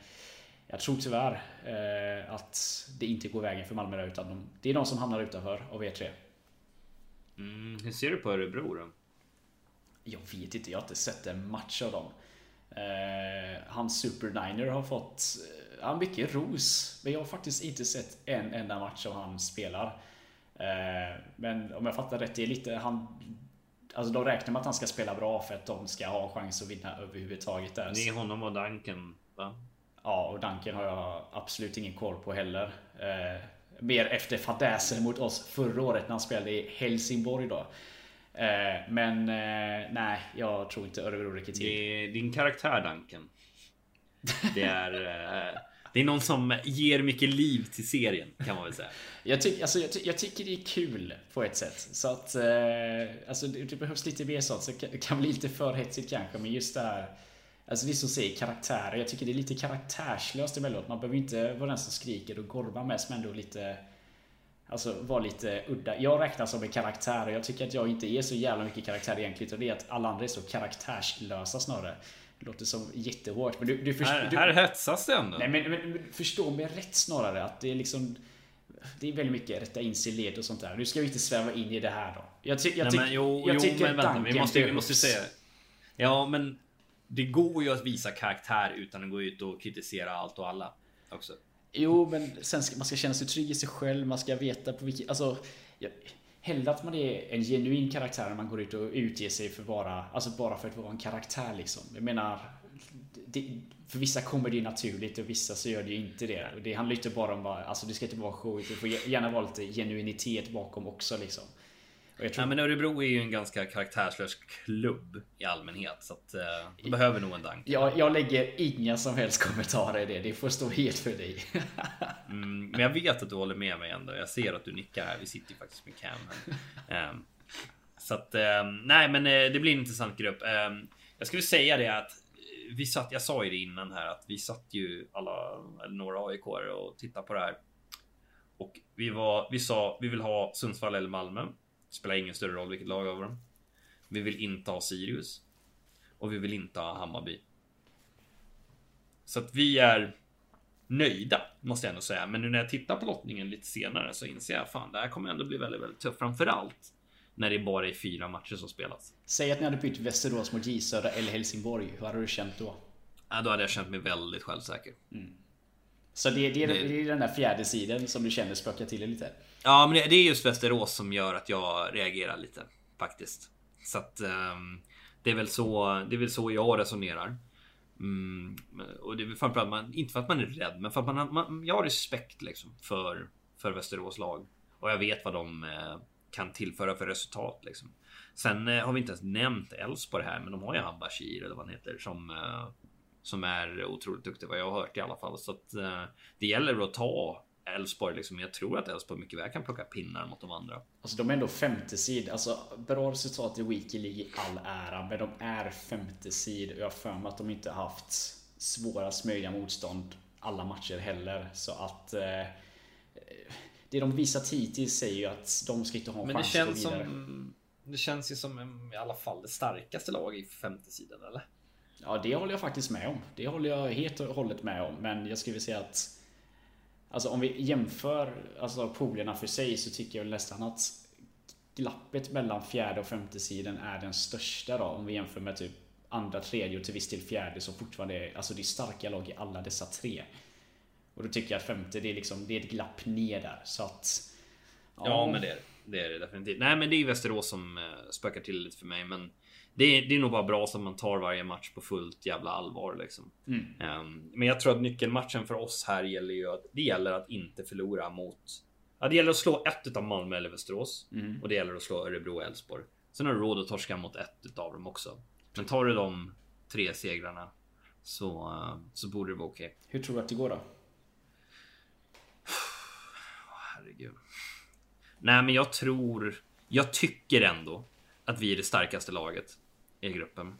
jag tror tyvärr eh, att det inte går vägen för Malmö där, utan de, det är de som hamnar utanför av er tre. Mm, hur ser du på Örebro då? Jag vet inte, jag har inte sett en match av dem. Eh, hans Super Niner har fått eh, mycket ros. Men jag har faktiskt inte sett en enda match som han spelar. Eh, men om jag fattar rätt, det är lite han... Alltså de räknar med att han ska spela bra för att de ska ha chans att vinna överhuvudtaget där. Det är honom och Duncan, va? Ja, och Duncan har jag absolut ingen koll på heller. Eh, mer efter fadäsen mot oss förra året när han spelade i Helsingborg då. Eh, men eh, nej, jag tror inte Örebro räcker till. Det är din karaktär Duncan. Det är... eh, det är någon som ger mycket liv till serien kan man väl säga. Jag, tyck, alltså, jag, ty, jag tycker det är kul på ett sätt. Så att, alltså, det, det behövs lite mer sånt. Så det kan, bli lite för hetsigt kanske. Men just det här. Alltså det som säger karaktärer. Jag tycker det är lite karaktärslöst emellanåt. Man behöver inte vara den som skriker och gormar mest. Men ändå lite... Alltså vara lite udda. Jag räknas som en karaktär och jag tycker att jag inte är så jävla mycket karaktär egentligen. Utan det är att alla andra är så karaktärslösa snarare. Det låter som jättehårt. Men du, du, först, Här, du, här hetsas det ändå. Nej men, men, men förstå mig rätt snarare att det är liksom Det är väldigt mycket rätta in sig i led och sånt där. Nu ska vi inte sväva in i det här då. Jag, ty, jag, Nej, tyck, men, jo, jag jo, tycker men vänta, vi måste, vi måste säga Ja, men det går ju att visa karaktär utan att gå ut och kritisera allt och alla också. Jo men sen ska man ska känna sig trygg i sig själv. Man ska veta på vilket... Alltså jag, Hellre att man är en genuin karaktär när man går ut och utger sig för bara Alltså bara för att vara en karaktär liksom. Jag menar det, För vissa kommer det ju naturligt och vissa så gör det ju inte det. Och det handlar ju inte bara om bara, Alltså det ska inte vara show. Det får gärna vara lite genuinitet bakom också liksom. Jag tror, Nej, men Örebro är ju en ganska karaktärslös klubb i allmänhet så att eh, de behöver nog en Duncan. jag, jag lägger inga som helst kommentarer i det. Det får stå helt för dig. Mm, men jag vet att du håller med mig ändå. Jag ser att du nickar här. Vi sitter ju faktiskt med Cam här. Ehm, så att ehm, nej, men eh, det blir en intressant grupp. Ehm, jag skulle säga det att vi satt. Jag sa ju det innan här att vi satt ju alla några AIK och tittade på det här. Och vi var. Vi sa vi vill ha Sundsvall eller Malmö. Spelar ingen större roll vilket lag av dem. Vi vill inte ha Sirius och vi vill inte ha Hammarby. Så att vi är nöjda måste jag ändå säga. Men nu när jag tittar på lottningen lite senare så inser jag fan det här kommer ändå bli väldigt, väldigt tufft. Framförallt när det bara är fyra matcher som spelas. Säg att ni hade bytt Västerås mot J Södra eller Helsingborg. Hur hade du känt då? Ja, då hade jag känt mig väldigt självsäker. Så det, det, är, Det- det är den där fjärde sidan som du känner spökar till lite? Ja, men det, det är just Västerås som gör att jag reagerar lite faktiskt. Så att um, det är väl så. Det är väl så jag resonerar. Mm, och det är väl framförallt man, inte för att man är rädd, men för att man, har- man jag har respekt liksom för för Västerås lag och jag vet vad de eh, kan tillföra för resultat liksom. Sen eh, har vi inte ens nämnt Elfsborg här, men de har ju han Bashir eller vad han heter som eh, som är otroligt duktig vad jag har hört i alla fall. Så att eh, det gäller att ta Elfsborg liksom. Men jag tror att Elfsborg mycket väl kan plocka pinnar mot de andra. Alltså de är ändå femte sid. Alltså bra resultat i Weekly League i all ära. Men de är femte sid. Och jag har för mig att de inte haft svårast möjliga motstånd alla matcher heller. Så att... Eh, det de visat hittills säger ju att de ska inte ha en Men det chans att gå känns vidare. som. Det känns ju som mm, i alla fall det starkaste laget i femte sidan eller? Ja, det håller jag faktiskt med om. Det håller jag helt och hållet med om. Men jag skulle vilja säga att Alltså om vi jämför alltså, polerna för sig så tycker jag nästan att glappet mellan fjärde och femte sidan är den största då. Om vi jämför med typ andra, tredje och till viss del fjärde som fortfarande är, alltså det är starka lag i alla dessa tre. Och då tycker jag att femte, det är liksom, det är ett glapp ner där. Så att... Ja, men det är det. Är det definitivt. Nej, men det är Västerås som eh, spökar till lite för mig, men det är, det är nog bara bra så att man tar varje match på fullt jävla allvar liksom. Mm. Ehm, men jag tror att nyckelmatchen för oss här gäller ju att det gäller att inte förlora mot. Ja, det gäller att slå ett utav Malmö eller Västerås Mm. och det gäller att slå Örebro och Elfsborg. Sen har du råd att torska mot ett utav dem också. Men tar du de tre segrarna så, så borde det vara okej. Okay. Hur tror du att det går då? Herregud. Nej, men jag tror. Jag tycker ändå att vi är det starkaste laget i gruppen.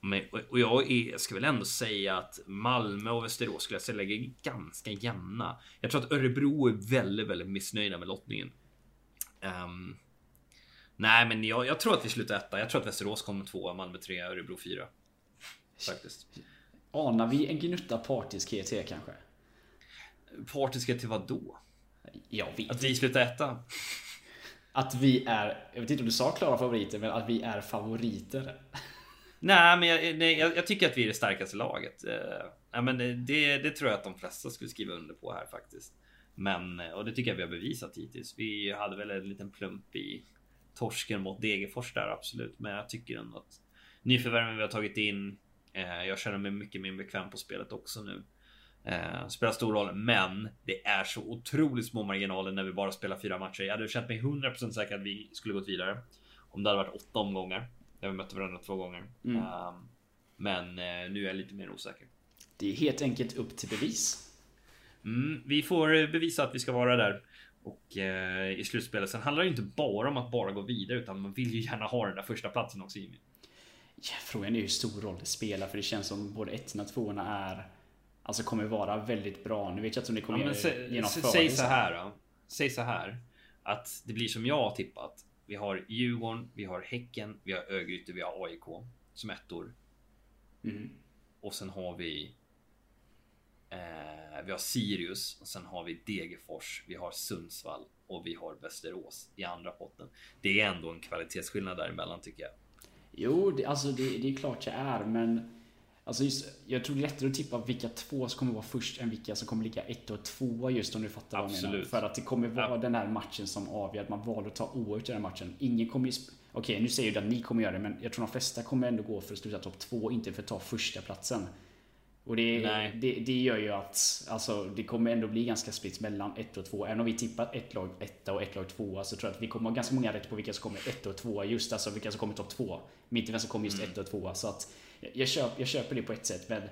Men, och jag är, ska väl ändå säga att Malmö och Västerås skulle jag säga lägger ganska jämna. Jag tror att Örebro är väldigt, väldigt missnöjda med lottningen. Um, nej, men jag, jag, tror att vi slutar etta. Jag tror att Västerås kommer tvåa, Malmö trea, Örebro fyra. Faktiskt. Anar vi en gnutta partiskhet här kanske? Partiskhet till vad då? Jag vet Att vi slutar etta? Att vi är, jag vet inte om du sa klara favoriter, men att vi är favoriter. Nej, men jag, nej, jag, jag, tycker att vi är det starkaste laget. Uh, ja, men eh, det, det tror jag att de flesta skulle skriva under på här faktiskt. Men, eh, och det tycker jag vi har bevisat hittills. Vi hade väl en liten plump i torsken mot Degerfors där absolut. Men jag tycker ändå att nyförvärven vi har tagit in. Uh, jag känner mig mycket mer bekväm på spelet också nu. Uh, spelar stor roll, men det är så otroligt små marginaler när vi bara spelar fyra matcher. Jag hade känt mig 100% säker att vi skulle gått vidare om det hade varit åtta omgångar. Där vi mötte varandra två gånger. Mm. Um, men uh, nu är jag lite mer osäker. Det är helt enkelt upp till bevis. Mm, vi får bevisa att vi ska vara där och uh, i slutspelet. Sen handlar det inte bara om att bara gå vidare utan man vill ju gärna ha den där första platsen också Jimmy. Ja, frågan är hur stor roll det spelar för det känns som både ettorna och tvåorna är Alltså kommer vara väldigt bra. Nu vet jag inte om ni kommer ja, genomföra Säg så här då. Säg så här. Att det blir som jag har tippat. Vi har Djurgården, vi har Häcken, vi har Örgryte, vi har AIK som ettor. Mm. Och sen har vi eh, Vi har Sirius och sen har vi Degerfors, vi har Sundsvall och vi har Västerås i andra potten. Det är ändå en kvalitetsskillnad däremellan tycker jag. Jo, det, alltså det, det är klart det är, men Alltså just, jag tror det är lättare att tippa vilka två som kommer vara först än vilka som kommer ligga ett och tvåa just om du fattar Absolut. vad jag menar. För att det kommer vara ja. den här matchen som avgör att man valde att ta oavgjort i den här matchen. Ingen kommer ju... Okej, nu säger du att ni kommer göra det, men jag tror de flesta kommer ändå gå för att sluta topp två, inte för att ta första platsen. Och det, det, det, gör ju att alltså, det kommer ändå bli ganska spritt mellan 1 och 2. Även om vi tippat ett lag etta och ett lag tvåa så tror jag att vi kommer ha ganska många rätt på vilka som kommer 1 och 2 just alltså vilka som kommer topp 2. Inte vem som kommer just 1 mm. och 2. Så att jag, köp, jag köper det på ett sätt, men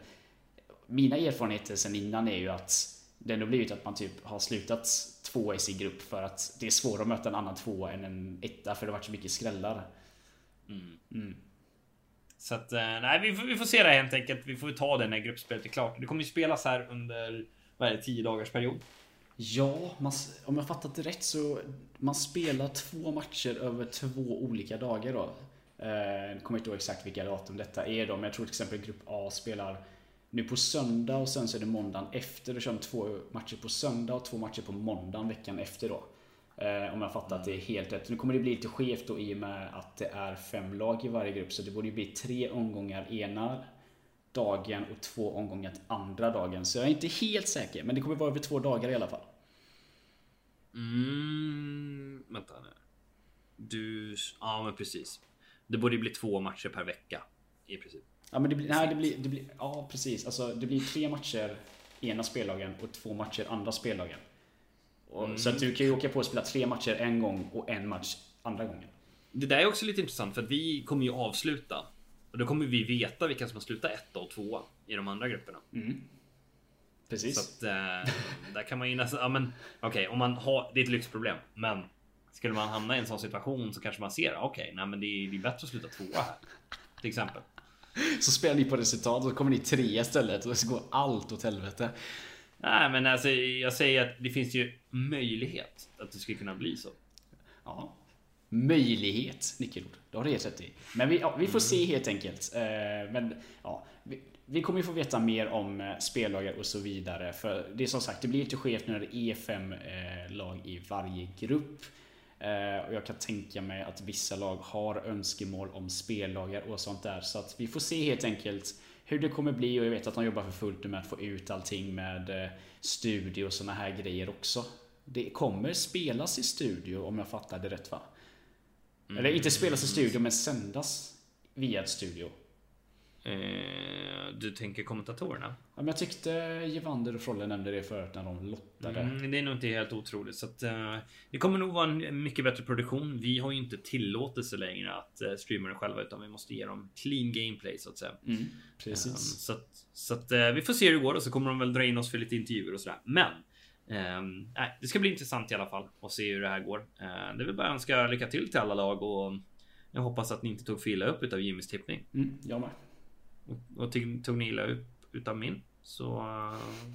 mina erfarenheter sen innan är ju att det ändå blivit att man typ har slutat två i sin grupp för att det är svårare att möta en annan tvåa än en etta för det har varit så mycket skrällar. Mm. Mm. Så att, eh, nej, vi får, vi får se det helt enkelt. Vi får ta det när gruppspelet är klart. Det kommer ju spelas här under, vad är det, 10 dagars period. Ja, man, om jag fattat det rätt så man spelar två matcher över två olika dagar då. Eh, jag kommer inte ihåg exakt vilka datum detta är då, men jag tror till exempel Grupp A spelar nu på söndag och sen så är det måndagen efter. Då kör de två matcher på söndag och två matcher på måndagen veckan efter då. Eh, om jag fattar att det är helt rätt. Nu kommer det bli lite skevt då i och med att det är fem lag i varje grupp. Så det borde ju bli tre omgångar ena dagen och två omgångar andra dagen. Så jag är inte helt säker, men det kommer vara över två dagar i alla fall. Mm, vänta nu. Du, ja men precis. Det borde bli två matcher per vecka. I princip. Ja men det blir, nej, det blir, det blir, ja precis. Alltså det blir tre matcher ena spellagen och två matcher andra spellagen. Och, mm. Så att du kan ju åka på och spela tre matcher en gång och en match andra gången. Det där är också lite intressant för att vi kommer ju avsluta. Och då kommer vi veta vilka som har slutat etta och tvåa i de andra grupperna. Mm. Precis. Så att, äh, där kan man ju nästan, ja men okej okay, om man har, det är ett lyxproblem. Men skulle man hamna i en sån situation så kanske man ser, okej, okay, nej men det är, det är bättre att sluta tvåa här. Till exempel. Så spelar ni på resultat och så kommer ni tre istället och så går allt åt helvete. Nej men alltså jag säger att det finns ju möjlighet att det skulle kunna bli så. Ja. Möjlighet, nyckelord. Det har du helt rätt i. Men vi, ja, vi får se helt enkelt. Eh, men ja, vi, vi kommer ju få veta mer om eh, spellagar och så vidare. För det är som sagt, det blir lite skevt när det är fem eh, lag i varje grupp. Eh, och jag kan tänka mig att vissa lag har önskemål om spellagar och sånt där. Så att vi får se helt enkelt hur det kommer bli och jag vet att de jobbar för fullt med att få ut allting med eh, studio och såna här grejer också. Det kommer spelas i studio om jag fattar det rätt va? Mm. Eller inte spelas i studio men sändas via ett studio. Eh, du tänker kommentatorerna? Ja, men jag tyckte Gevander och Frolle nämnde det förut när de lottade. Mm, det är nog inte helt otroligt. Så att, uh, det kommer nog vara en mycket bättre produktion. Vi har ju inte tillåtelse längre att uh, streama det själva utan vi måste ge dem clean gameplay så att säga. Mm, precis. Um, så att, så att uh, vi får se hur det går och så kommer de väl dra in oss för lite intervjuer och sådär. Men um, nej, det ska bli intressant i alla fall och se hur det här går. Uh, det vill bara önska lycka till till alla lag och jag hoppas att ni inte tog för illa upp utav Jimmys tippning. Mm, jag med. Och, och tog ni illa upp utav min så,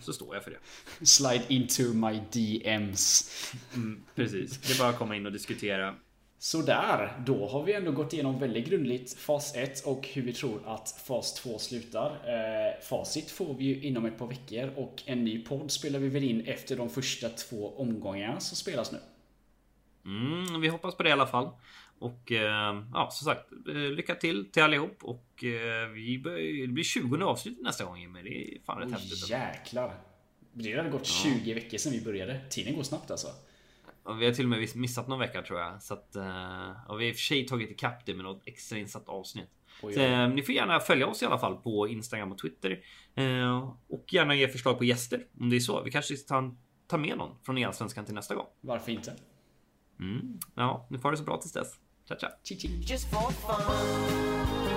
så står jag för det. Slide into my DMs. Mm, precis, det är bara att komma in och diskutera. Sådär, då har vi ändå gått igenom väldigt grundligt fas 1 och hur vi tror att fas 2 slutar. Eh, facit får vi ju inom ett par veckor och en ny podd spelar vi väl in efter de första två omgångarna som spelas nu. Mm, vi hoppas på det i alla fall. Och eh, ja, som sagt, eh, lycka till till allihop. Och eh, vi börjar, det blir 20 avsnitt nästa gång men det är fan rätt oh, häftigt. Jäklar. Det hade gått 20 veckor sedan vi började. Tiden går snabbt alltså. Och vi har till och med missat någon vecka tror jag. Så att, och vi har i och för sig tagit ikapp det med något extra insatt avsnitt. Oj, så, eh, ni får gärna följa oss i alla fall på Instagram och Twitter. Och gärna ge förslag på gäster om det är så. Vi kanske ska ta, ta med någon från Elsvenskan till nästa gång. Varför inte? Mm. Ja, ni får det så bra tills dess. Chao, chao. Chichi. Just for fun.